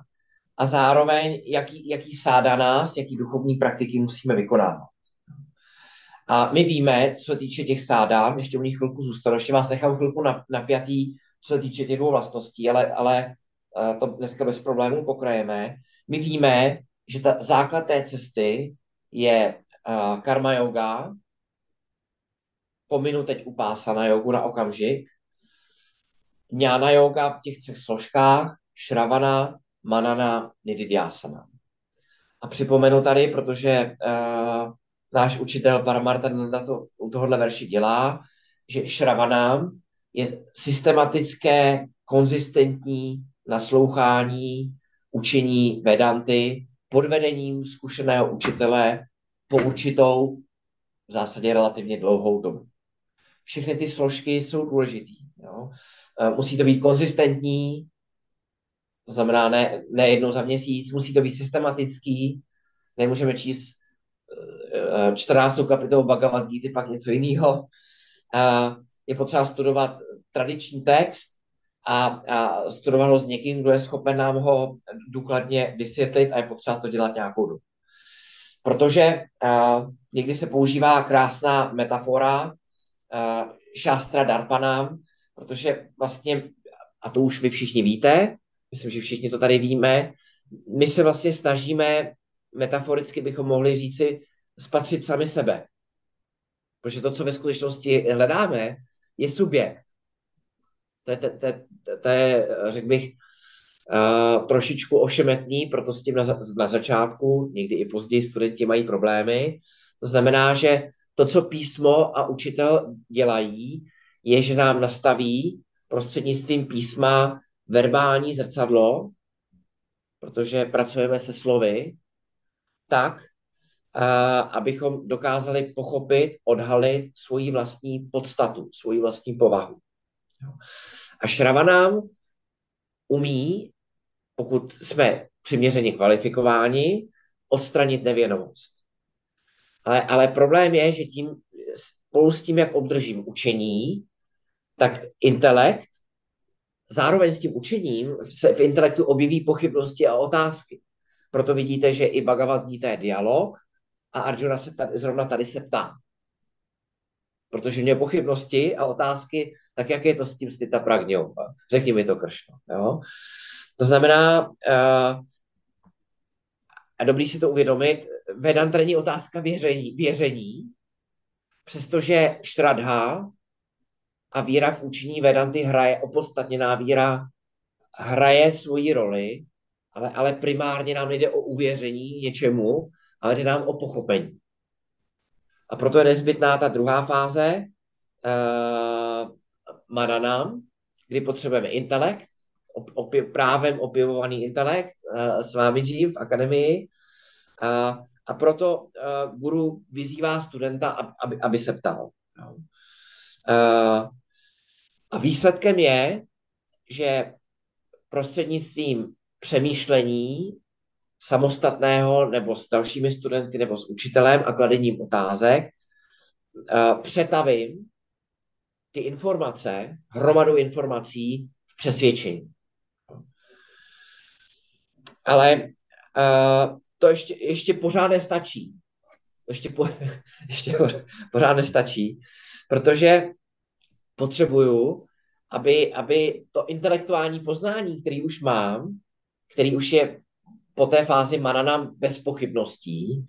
a zároveň, jaký, jaký sáda nás, jaký duchovní praktiky musíme vykonávat. A my víme, co se týče těch sádán, ještě u nich chvilku zůstanu, ještě vás nechám chvilku napjatý, co se týče těch dvou vlastností, ale, ale eh, to dneska bez problémů pokrajeme. My víme, že ta základ té cesty je uh, karma yoga, pominu teď upásana jogu na okamžik, Jnana yoga v těch třech složkách, šravana, manana, nididhyasana. A připomenu tady, protože uh, náš učitel Paramarta na to, u tohohle verši dělá, že šravana je systematické, konzistentní naslouchání, učení Vedanty pod vedením zkušeného učitele po určitou, v zásadě relativně dlouhou dobu. Všechny ty složky jsou důležitý. Jo? Eh, musí to být konzistentní, to znamená ne, ne jednou za měsíc, musí to být systematický, nemůžeme číst 14. Eh, kapitolu Bhagavad Gita, pak něco jiného. Eh, je potřeba studovat tradiční text a, a studovat ho s někým, kdo je schopen nám ho důkladně vysvětlit a je potřeba to dělat nějakou dobu. Protože uh, někdy se používá krásná metafora šástra darpanám, protože vlastně, a to už vy všichni víte, myslím, že všichni to tady víme, my se vlastně snažíme, metaforicky bychom mohli říci, spatřit sami sebe. Protože to, co ve skutečnosti hledáme, je subjekt. To je, to, to, to, to je řekl bych, uh, trošičku ošemetný, proto s tím na, na začátku, někdy i později studenti mají problémy. To znamená, že to, co písmo a učitel dělají, je, že nám nastaví prostřednictvím písma verbální zrcadlo, protože pracujeme se slovy, tak, abychom dokázali pochopit, odhalit svoji vlastní podstatu, svoji vlastní povahu. A šrava nám umí, pokud jsme přiměřeně kvalifikováni, odstranit nevědomost. Ale, ale problém je, že tím, spolu s tím, jak obdržím učení, tak intelekt, zároveň s tím učením se v intelektu objeví pochybnosti a otázky. proto vidíte, že i Bhagavad Gita je dialog a Arjuna se tady, zrovna tady se ptá. Protože mě pochybnosti a otázky, tak jak je to s tím stita pragňou? Řekni mi to, Kršno. Jo? To znamená, uh, a dobrý si to uvědomit, Vedanta není otázka věření, věření přestože Šradha a víra v učení Vedanty hraje, opodstatněná víra hraje svoji roli, ale, ale primárně nám nejde o uvěření něčemu, ale jde nám o pochopení. A proto je nezbytná ta druhá fáze, uh, maranam, kdy potřebujeme intelekt, op, právem opěvovaný intelekt uh, s vámi v akademii. Uh, a proto uh, guru vyzývá studenta, aby, aby se ptal. Uh, a výsledkem je, že prostřednictvím přemýšlení samostatného nebo s dalšími studenty nebo s učitelem a kladením otázek uh, přetavím ty informace, hromadu informací v přesvědčení. Ale to ještě, ještě pořád nestačí. Ještě, po, ještě pořád nestačí, protože potřebuju, aby, aby to intelektuální poznání, který už mám, který už je po té fázi manana bez pochybností,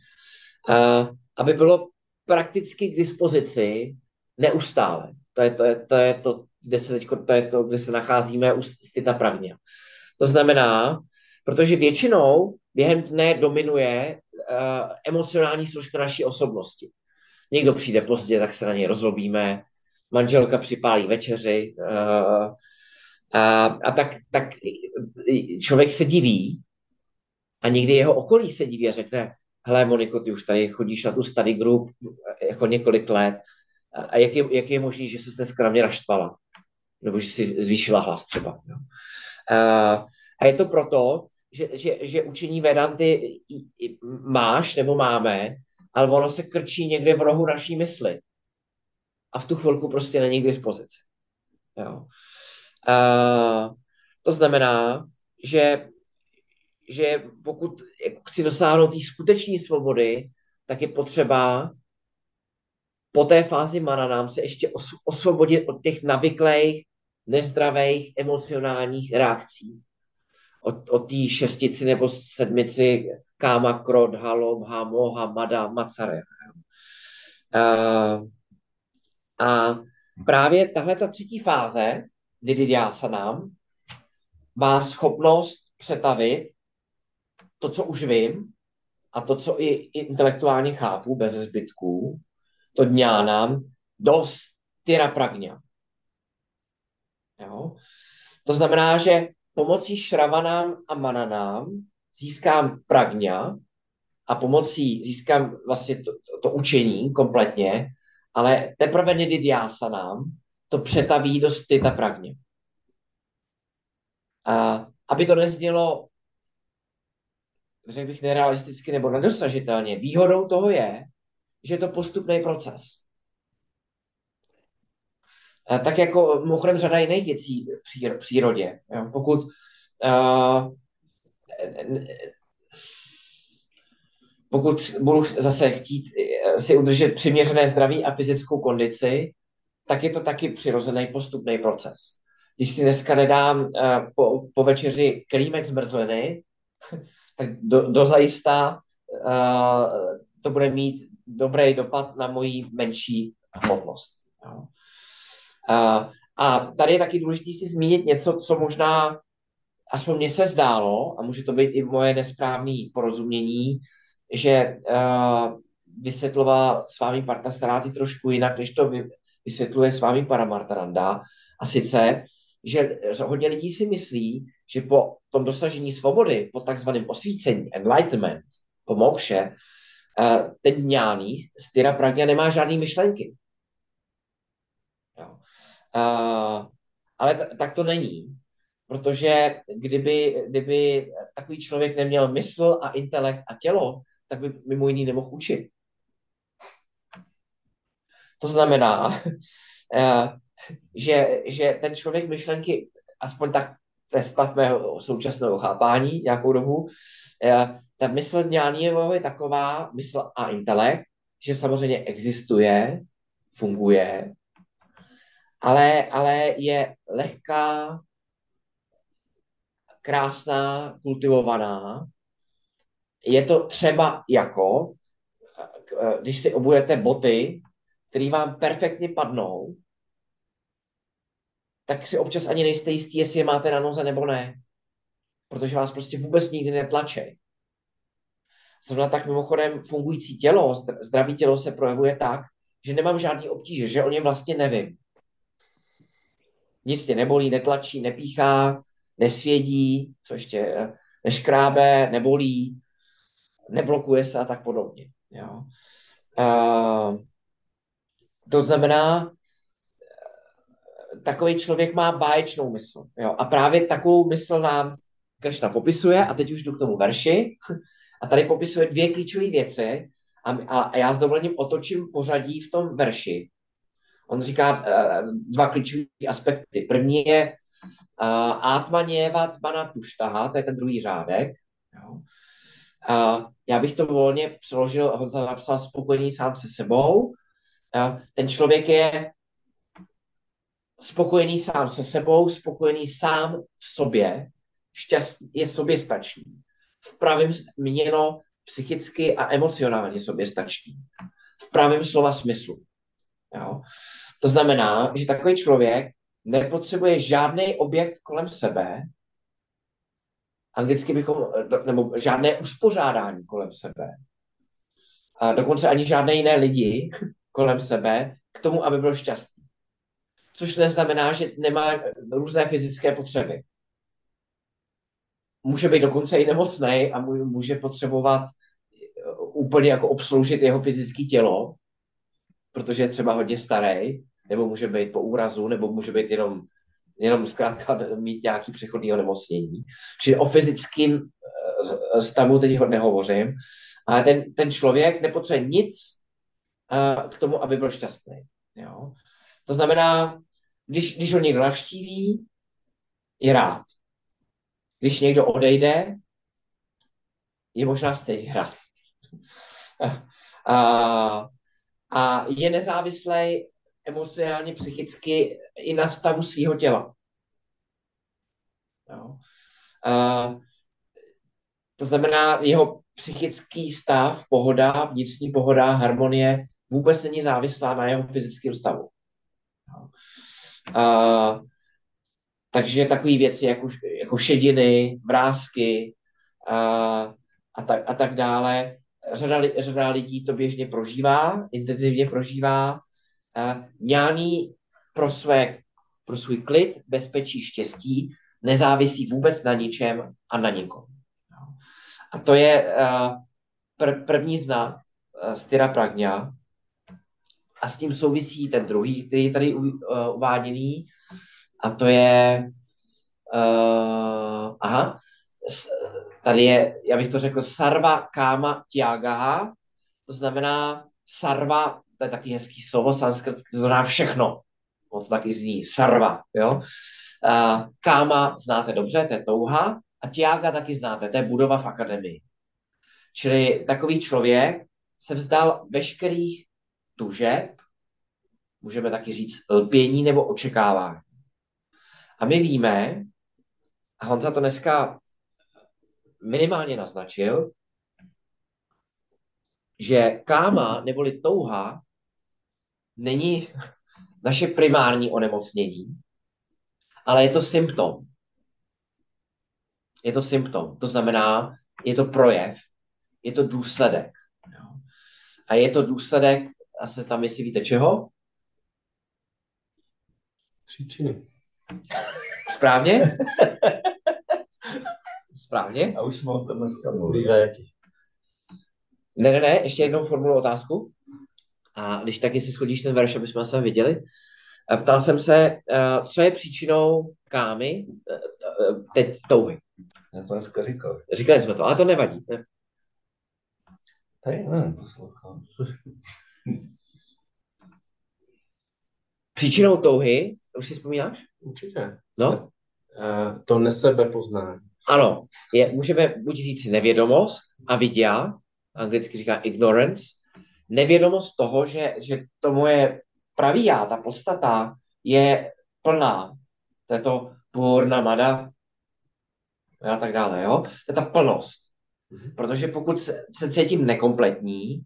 aby bylo prakticky k dispozici neustále. To je to, je, to, je to kde se teď, to je to, kde se nacházíme u Stita Pravně. To znamená, protože většinou během dne dominuje uh, emocionální složka naší osobnosti. Někdo přijde pozdě, tak se na něj rozlobíme, manželka připálí večeři uh, a, a tak, tak člověk se diví a někdy jeho okolí se diví a řekne, hele Moniko, ty už tady chodíš na tu study group jako několik let a jak je, jak je možné, že se dneska na mě naštvala? Nebo že si zvýšila hlas třeba. Uh, a je to proto, že, že, že učení Vedanty máš nebo máme, ale ono se krčí někde v rohu naší mysli. A v tu chvilku prostě není k dispozici. Jo. A, to znamená, že, že pokud jako chci dosáhnout té skutečné svobody, tak je potřeba po té fázi mananám se ještě osvobodit od těch navyklých, nezdravých emocionálních reakcí od, od té šestici nebo sedmici Káma, Krod, Halo, Hamo, Hamada, Macare. Uh, a právě tahle ta třetí fáze, nám má schopnost přetavit to, co už vím, a to, co i intelektuálně chápu, bez zbytků, to nám dost tyra pragňa. Jo? To znamená, že pomocí šravanám a mananám získám pragňa a pomocí získám vlastně to, to, to učení kompletně, ale teprve nididhyásanám to přetaví do styta pragně. A aby to neznělo, řekl bych, nerealisticky nebo nedosažitelně, výhodou toho je, že je to postupný proces. A tak jako mimochodem řada jiných věcí v přírodě. Jo? Pokud uh, pokud budu zase chtít eh, si udržet přiměřené zdraví a fyzickou kondici, tak je to taky přirozený postupný proces. Když si dneska nedám uh, po, po večeři klímek zmrzliny, tak do, dozajista uh, to bude mít dobrý dopad na moji menší hmotnost. Jo. A, a tady je taky důležité si zmínit něco, co možná aspoň mně se zdálo, a může to být i moje nesprávné porozumění, že uh, vysvětlovala s vámi Partastaráty trošku jinak, než to vysvětluje s vámi Paramartaranda. A sice, že hodně lidí si myslí, že po tom dosažení svobody, po takzvaném osvícení, enlightenment, po mokše, uh, ten ňáný, styra pragna nemá žádné myšlenky. Uh, ale t- tak to není. Protože kdyby, kdyby takový člověk neměl mysl a intelekt a tělo, tak by mimo jiný nemohl učit. To znamená, uh, že, že ten člověk myšlenky, aspoň tak to je stav mého současného chápání nějakou dobu, uh, ta mysl Dňánievou je taková, mysl a intelekt, že samozřejmě existuje, funguje, ale, ale je lehká, krásná, kultivovaná. Je to třeba jako, když si obujete boty, které vám perfektně padnou, tak si občas ani nejste jistí, jestli je máte na noze nebo ne. Protože vás prostě vůbec nikdy netlačí. Zrovna tak mimochodem fungující tělo, zdravé tělo se projevuje tak, že nemám žádný obtíže, že o něm vlastně nevím. Nic tě nebolí, netlačí, nepíchá, nesvědí, co ještě, eh, neškrábe, nebolí, neblokuje se a tak podobně. Jo. Uh, to znamená, takový člověk má báječnou mysl. Jo? A právě takovou mysl nám Kršna popisuje, a teď už jdu k tomu verši, a tady popisuje dvě klíčové věci, a, a, a já s dovolením otočím pořadí v tom verši. On říká uh, dva klíčové aspekty. První je uh, Atmaněva tmana tuštaha, to je ten druhý řádek. Jo. Uh, já bych to volně přeložil, Honza napsal spokojený sám se sebou. Ten člověk je spokojený sám se sebou, spokojený sám v sobě, šťastný, je soběstačný. V pravém měno psychicky a emocionálně soběstačný. V pravém slova smyslu. Jo? To znamená, že takový člověk nepotřebuje žádný objekt kolem sebe, anglicky bychom, nebo žádné uspořádání kolem sebe, a dokonce ani žádné jiné lidi kolem sebe k tomu, aby byl šťastný což neznamená, že nemá různé fyzické potřeby. Může být dokonce i nemocný a může potřebovat eh, úplně jako obsloužit jeho fyzické tělo, protože je třeba hodně starý, nebo může být po úrazu, nebo může být jenom, jenom zkrátka mít nějaký přechodný onemocnění. Čili o fyzickém eh, stavu teď nehovořím, ale ten, ten člověk nepotřebuje nic uh, k tomu, aby byl šťastný. Jo? To znamená, když, když ho někdo navštíví, je rád. Když někdo odejde, je možná stejně rád. A, a je nezávislý emocionálně, psychicky i na stavu svého těla. Jo. A, to znamená, jeho psychický stav, pohoda, vnitřní pohoda, harmonie vůbec není závislá na jeho fyzickém stavu. Jo. A, takže takové věci jako, jako šediny, vrázky a, a, tak, a tak dále. Řada, řada lidí to běžně prožívá, intenzivně prožívá. Ňání pro, své, pro svůj klid, bezpečí, štěstí nezávisí vůbec na ničem a na nikom. A to je pr- první znak styra pragňa, a s tím souvisí ten druhý, který je tady uh, uváděný, a to je, uh, aha, tady je, já bych to řekl, sarva káma tiagaha, to znamená sarva, to je taky hezký slovo, sanskrt, to znamená všechno. On to taky zní, sarva, jo. Káma znáte dobře, to je touha, a tiaga taky znáte, to je budova v akademii. Čili takový člověk se vzdal veškerých tužeb, můžeme taky říct lpění nebo očekávání. A my víme, a Honza to dneska minimálně naznačil, že káma neboli touha není naše primární onemocnění, ale je to symptom. Je to symptom. To znamená, je to projev, je to důsledek. A je to důsledek, asi tam, jestli víte čeho? Příčiny. Správně? Správně? A už jsme o tom dneska mluvili. Ne, ne, ne, ještě jednou formulu otázku. A když taky si schodíš ten verš, aby jsme se viděli. Ptal jsem se, eh, co je příčinou kámy, eh, eh, teď touhy. Já to dneska říkal. Říkali jsme to, ale to nevadí. Tady nevím, poslouchám. Příčinou touhy, už si vzpomínáš? Určitě. No? To nesebepoznání. Ano, je, můžeme buď říct nevědomost, avidya, anglicky říká ignorance, nevědomost toho, že, že to moje pravý já, ta podstata, je plná. To je to purna mada a tak dále, jo? To je ta plnost. Protože pokud se, se cítím nekompletní,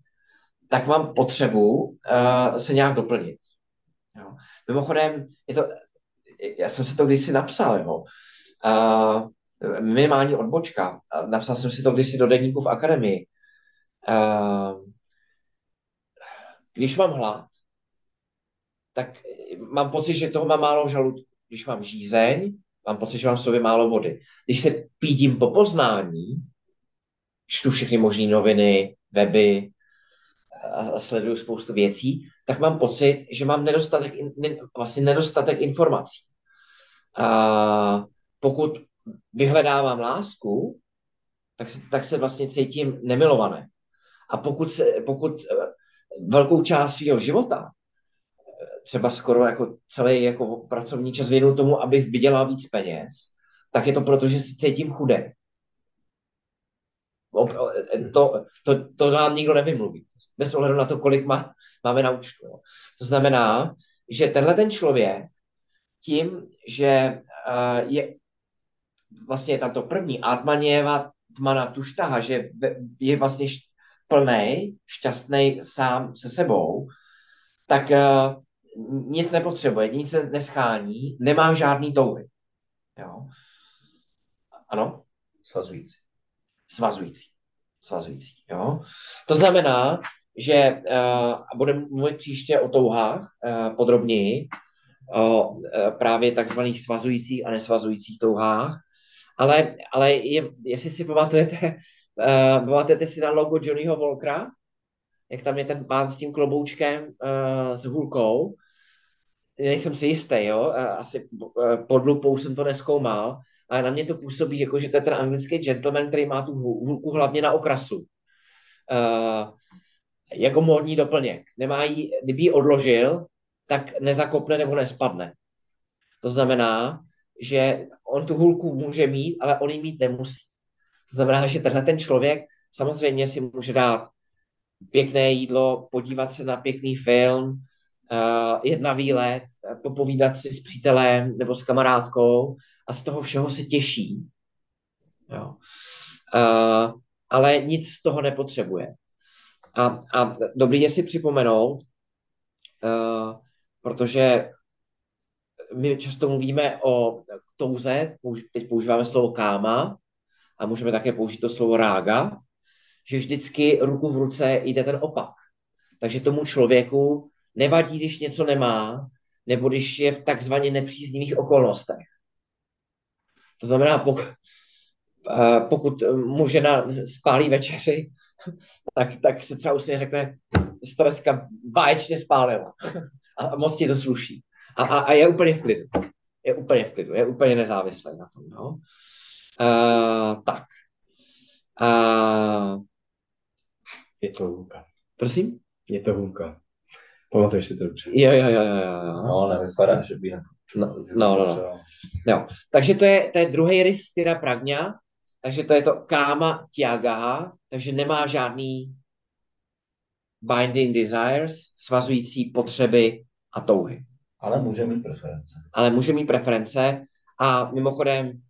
tak mám potřebu uh, se nějak doplnit. Jo? Mimochodem, je to, já jsem si to kdysi napsal, jo? Uh, minimální odbočka. Napsal jsem si to kdysi do denníku v akademii. Když mám hlad, tak mám pocit, že toho mám málo v žaludku. Když mám žízeň, mám pocit, že mám v sobě málo vody. Když se pídím po poznání, čtu všechny možné noviny, weby a sleduju spoustu věcí, tak mám pocit, že mám nedostatek, vlastně nedostatek informací. A pokud vyhledávám lásku, tak se, tak se vlastně cítím nemilované. A pokud, se, pokud eh, velkou část svého života, eh, třeba skoro jako celý jako pracovní čas věnu tomu, abych vydělal víc peněz, tak je to proto, že se cítím chudé. Eh, to, to, to nám nikdo nevymluví. Bez ohledu na to, kolik má, máme na účtu. Jo. To znamená, že tenhle ten člověk tím, že je vlastně tam to první Atmaněva tmana tuštaha, že je vlastně plný, šťastný sám se sebou, tak uh, nic nepotřebuje, nic neschání, nemá žádný touhy. Jo? Ano? Svazující. Svazující. Svazující, jo? To znamená, že uh, budeme mluvit příště o touhách uh, podrobněji, o uh, právě takzvaných svazujících a nesvazujících touhách, ale, ale je, jestli si pamatujete, uh, pamatujete si na logo Johnnyho Volkra, jak tam je ten pán s tím kloboučkem uh, s hůlkou, nejsem si jistý, jo, asi pod lupou jsem to neskoumal, ale na mě to působí, jako že to je ten anglický gentleman, který má tu hůlku hlavně na okrasu. Uh, jako módní doplněk. Nemá jí, kdyby ji odložil, tak nezakopne nebo nespadne. To znamená, že on tu hůlku může mít, ale on ji mít nemusí. To znamená, že tenhle ten člověk samozřejmě si může dát pěkné jídlo, podívat se na pěkný film, uh, jet na výlet, popovídat si s přítelem nebo s kamarádkou a z toho všeho se těší. Jo. Uh, ale nic z toho nepotřebuje. A, a dobrý je si připomenout, uh, protože my často mluvíme o touze, teď používáme slovo káma a můžeme také použít to slovo rága, že vždycky ruku v ruce jde ten opak. Takže tomu člověku nevadí, když něco nemá, nebo když je v takzvaně nepříznivých okolnostech. To znamená, pokud, pokud mu žena spálí večeři, tak, tak se třeba už řekne, dneska báječně spálila a moc ti to sluší a, a, a je úplně v klidu. Je úplně v klidu, je úplně nezávislý na tom. No? Uh, tak. Uh, je to hůlka. Prosím? Je to hůlka. Pamatuješ si to dobře? Jo, jo, jo, jo. jo. No, nevypadá, že by... No, no, no, no. no. Takže to je, to je druhý rys tyra pragňa, takže to je to káma tiagaha, takže nemá žádný binding desires, svazující potřeby a touhy. Ale může mít preference. Ale může mít preference a mimochodem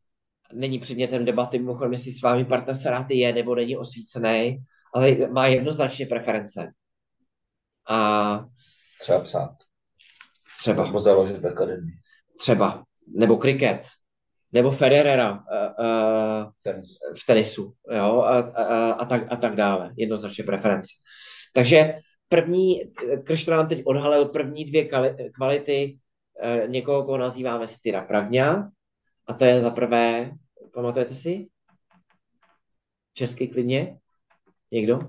není předmětem debaty, mimochodem, jestli s vámi partner Saráty je nebo není osvícený, ale má jednoznačně preference. A třeba psát. Třeba. Nebo založit akademii. Třeba. Nebo kriket. Nebo Federera uh, uh, Tenis. v tenisu. Jo? A, a, a, tak, a tak dále. Jednoznačně preference. Takže první, Kršna nám teď odhalil první dvě kvality eh, někoho, koho nazýváme styra pravňa. A to je za prvé, pamatujete si? Česky klidně? Někdo?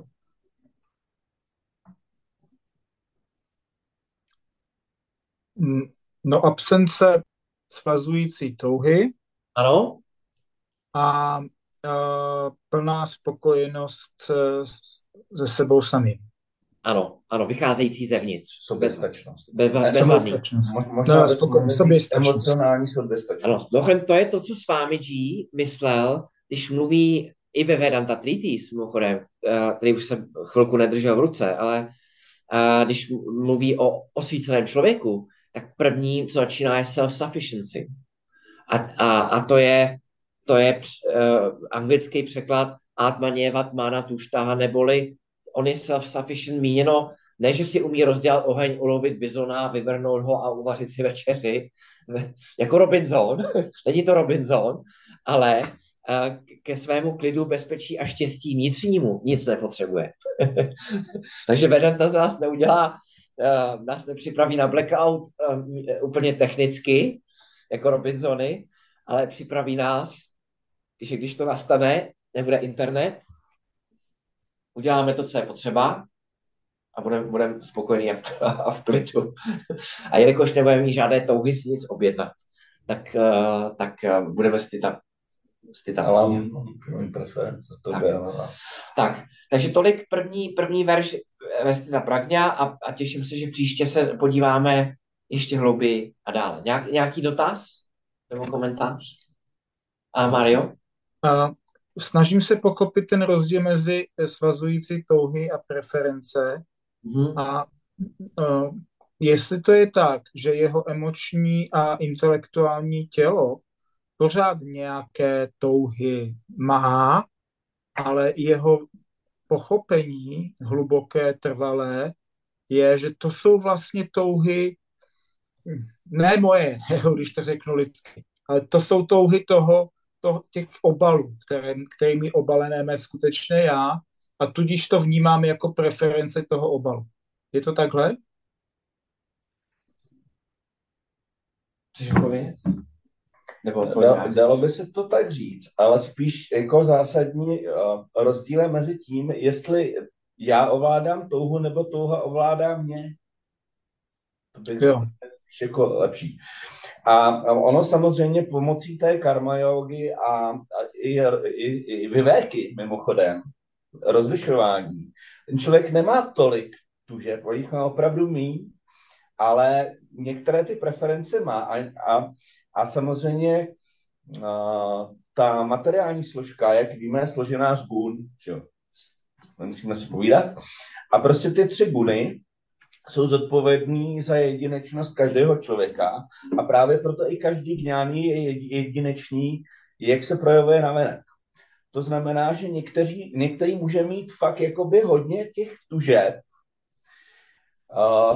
No absence svazující touhy. Ano. A uh, plná spokojenost uh, se sebou samým. Ano, ano, vycházející zevnitř. Soběstačnost. Bez, bez, Soběstačnost. Možná No, spoko- soběstačnost. Emocionální soběstačnost. Ano, mimochodem to je to, co s vámi G myslel, když mluví i ve Vedanta Treatise, mimochodem, eh, který už jsem chvilku nedržel v ruce, ale eh, když mluví o osvíceném člověku, tak první, co začíná, je self-sufficiency. A, a, a to je, to je uh, anglický překlad Atmaněvat mana tuštaha, neboli on je self-sufficient míněno, ne, že si umí rozdělat oheň, ulovit bizona, vyvrhnout ho a uvařit si večeři, jako Robinson, není to Robinson, ale uh, ke svému klidu, bezpečí a štěstí vnitřnímu nic nepotřebuje. Takže Vedanta z nás neudělá, uh, nás nepřipraví na blackout um, úplně technicky, jako Robinsony, ale připraví nás, že když to nastane, nebude internet, uděláme to, co je potřeba a budeme budem spokojení a v, a v klidu. A jelikož nebudeme mít žádné touhy si nic objednat, tak, uh, tak uh, budeme tam Stita. Ale preference, to tak. tak, takže tolik první, první verš Vestina Pragňa a, a těším se, že příště se podíváme ještě hlouběji a dále. Nějak, nějaký dotaz nebo komentář? A Mario? A snažím se pochopit ten rozdíl mezi svazující touhy a preference. Mhm. A uh, jestli to je tak, že jeho emoční a intelektuální tělo pořád nějaké touhy má, ale jeho pochopení hluboké, trvalé, je, že to jsou vlastně touhy, ne moje, když to řeknu lidsky, ale to jsou touhy toho, toho těch obalů, které, kterými obalené mé skutečně já, a tudíž to vnímám jako preference toho obalu. Je to takhle? Nebo Da, odpovědět? dalo by se to tak říct, ale spíš jako zásadní uh, rozdíl je mezi tím, jestli já ovládám touhu nebo touha ovládá mě. To bych Jo. spíš jako lepší. A ono samozřejmě pomocí té karma jogy a, a i, i, i vyvéky, mimochodem, rozlišování, ten člověk nemá tolik tužeb, on jich má opravdu míň, ale některé ty preference má. A, a, a samozřejmě a, ta materiální složka, jak víme, je složená z gun, že nemusíme si povídat, a prostě ty tři guny jsou zodpovědní za jedinečnost každého člověka a právě proto i každý gňáný je jedi- jedinečný, jak se projevuje na venek. To znamená, že někteří, některý může mít fakt jakoby hodně těch tužeb.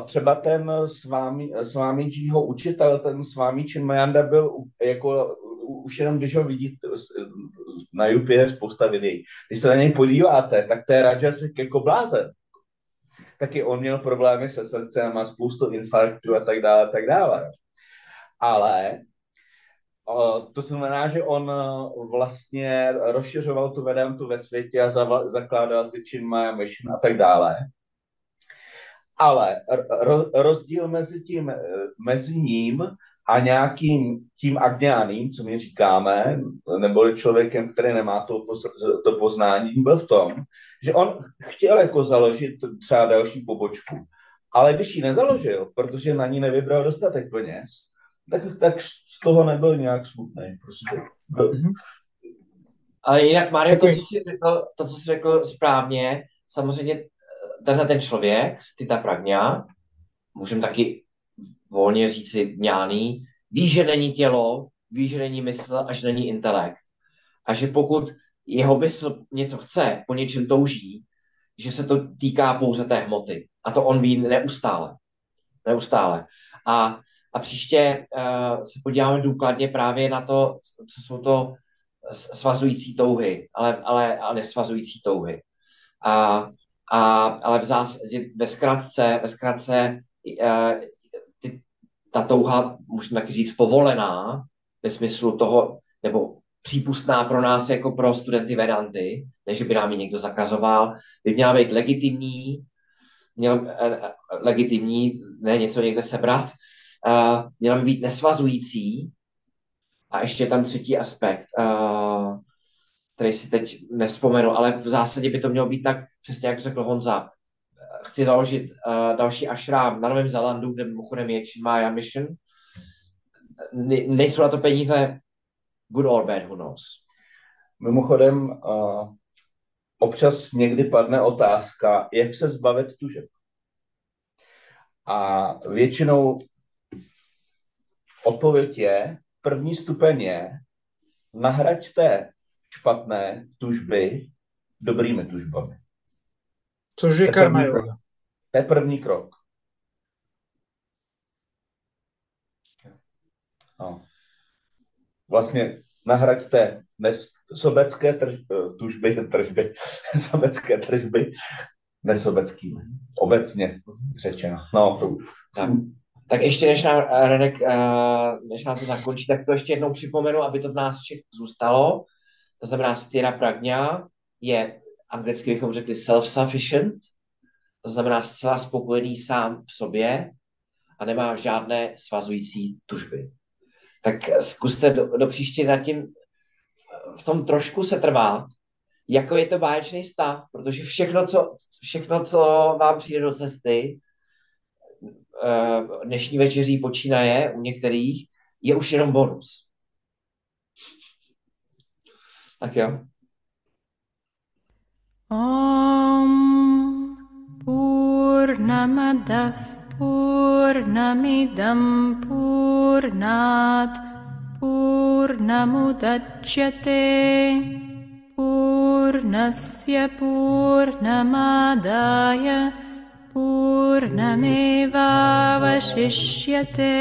Třeba ten s vámi, s vámi učitel, ten s vámi Chinmayanda byl jako už jenom, když ho vidíte na YouTube je spousta videí. Když se na něj podíváte, tak to je Rajas jako blázen taky on měl problémy se srdcem, má spoustu infarktů a tak dále, a tak dále. Ale to znamená, že on vlastně rozšiřoval tu vedantu ve světě a zakládal ty Chinmaya Mission a tak dále. Ale ro, rozdíl mezi tím, eh, mezi ním a nějakým tím agnáným, co my říkáme, nebo člověkem, který nemá to, to poznání, byl v tom, že on chtěl jako založit třeba další pobočku, ale když ji nezaložil, protože na ní nevybral dostatek peněz, tak, tak z toho nebyl nějak smutný. Prostě. Ale jinak, Mario, to, co jsi řekl, to, co jsi řekl správně, samozřejmě eh, tenhle ten člověk, Stita Pragňa, můžeme taky volně říci ňáný, ví, že není tělo, ví, že není mysl a že není intelekt. A že pokud jeho mysl něco chce, po něčem touží, že se to týká pouze té hmoty. A to on ví neustále. Neustále. A, a příště uh, se podíváme důkladně právě na to, co jsou to svazující touhy, ale, ale a nesvazující touhy. A, a, ale v zásadě, ve zkratce, ve zkratce ty, ta touha, můžeme taky říct, povolená, ve smyslu toho, nebo přípustná pro nás jako pro studenty Vedanty, než by nám ji někdo zakazoval, by měla být legitimní, měl, eh, eh, legitimní, ne něco někde sebrat, uh, měla by být nesvazující. A ještě je tam třetí aspekt, uh, který si teď nespomenu, ale v zásadě by to mělo být tak, přesně jak řekl Honza, chci založit uh, další ašrám na Novém Zelandu, kde mimochodem je Chinmaya Mission. Ne, nejsou na to peníze, good or bad, who knows. Mimochodem, uh, občas někdy padne otázka, jak se zbavit tužeb. A většinou odpověď je, první stupeň je, nahraďte špatné tužby dobrými tužbami. Což je karma yoga. To je první krok. No. Vlastně nahraďte nes, sobecké trž, eh, tužby, tržby, sobecké tržby nesobeckými. Obecně řečeno. No, to, Tak. Tak ještě než nám, eh, Renek, eh, než nám to zakončí, tak to ještě jednou připomenu, aby to v nás všech zůstalo. To znamená, styra pragna je, anglicky bychom řekli self-sufficient, to znamená zcela spokojený sám v sobě a nemá žádné svazující tužby. Tak zkuste do, do příště nad tím v tom trošku se trvat, jako je to báječný stav, protože všechno, co, všechno, co vám přijde do cesty, eh, dnešní večeří počínaje u některých, je už jenom bonus. Tak jo. ॐ पूर्णमदः पूर्णमिदं पूर्णात् पूर्णमुदच्यते। पूर्णस्य पूर्णमादाय पूर्णमेवावशिष्यते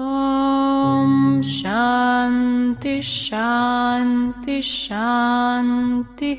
Om Shanti Shanti Shanti.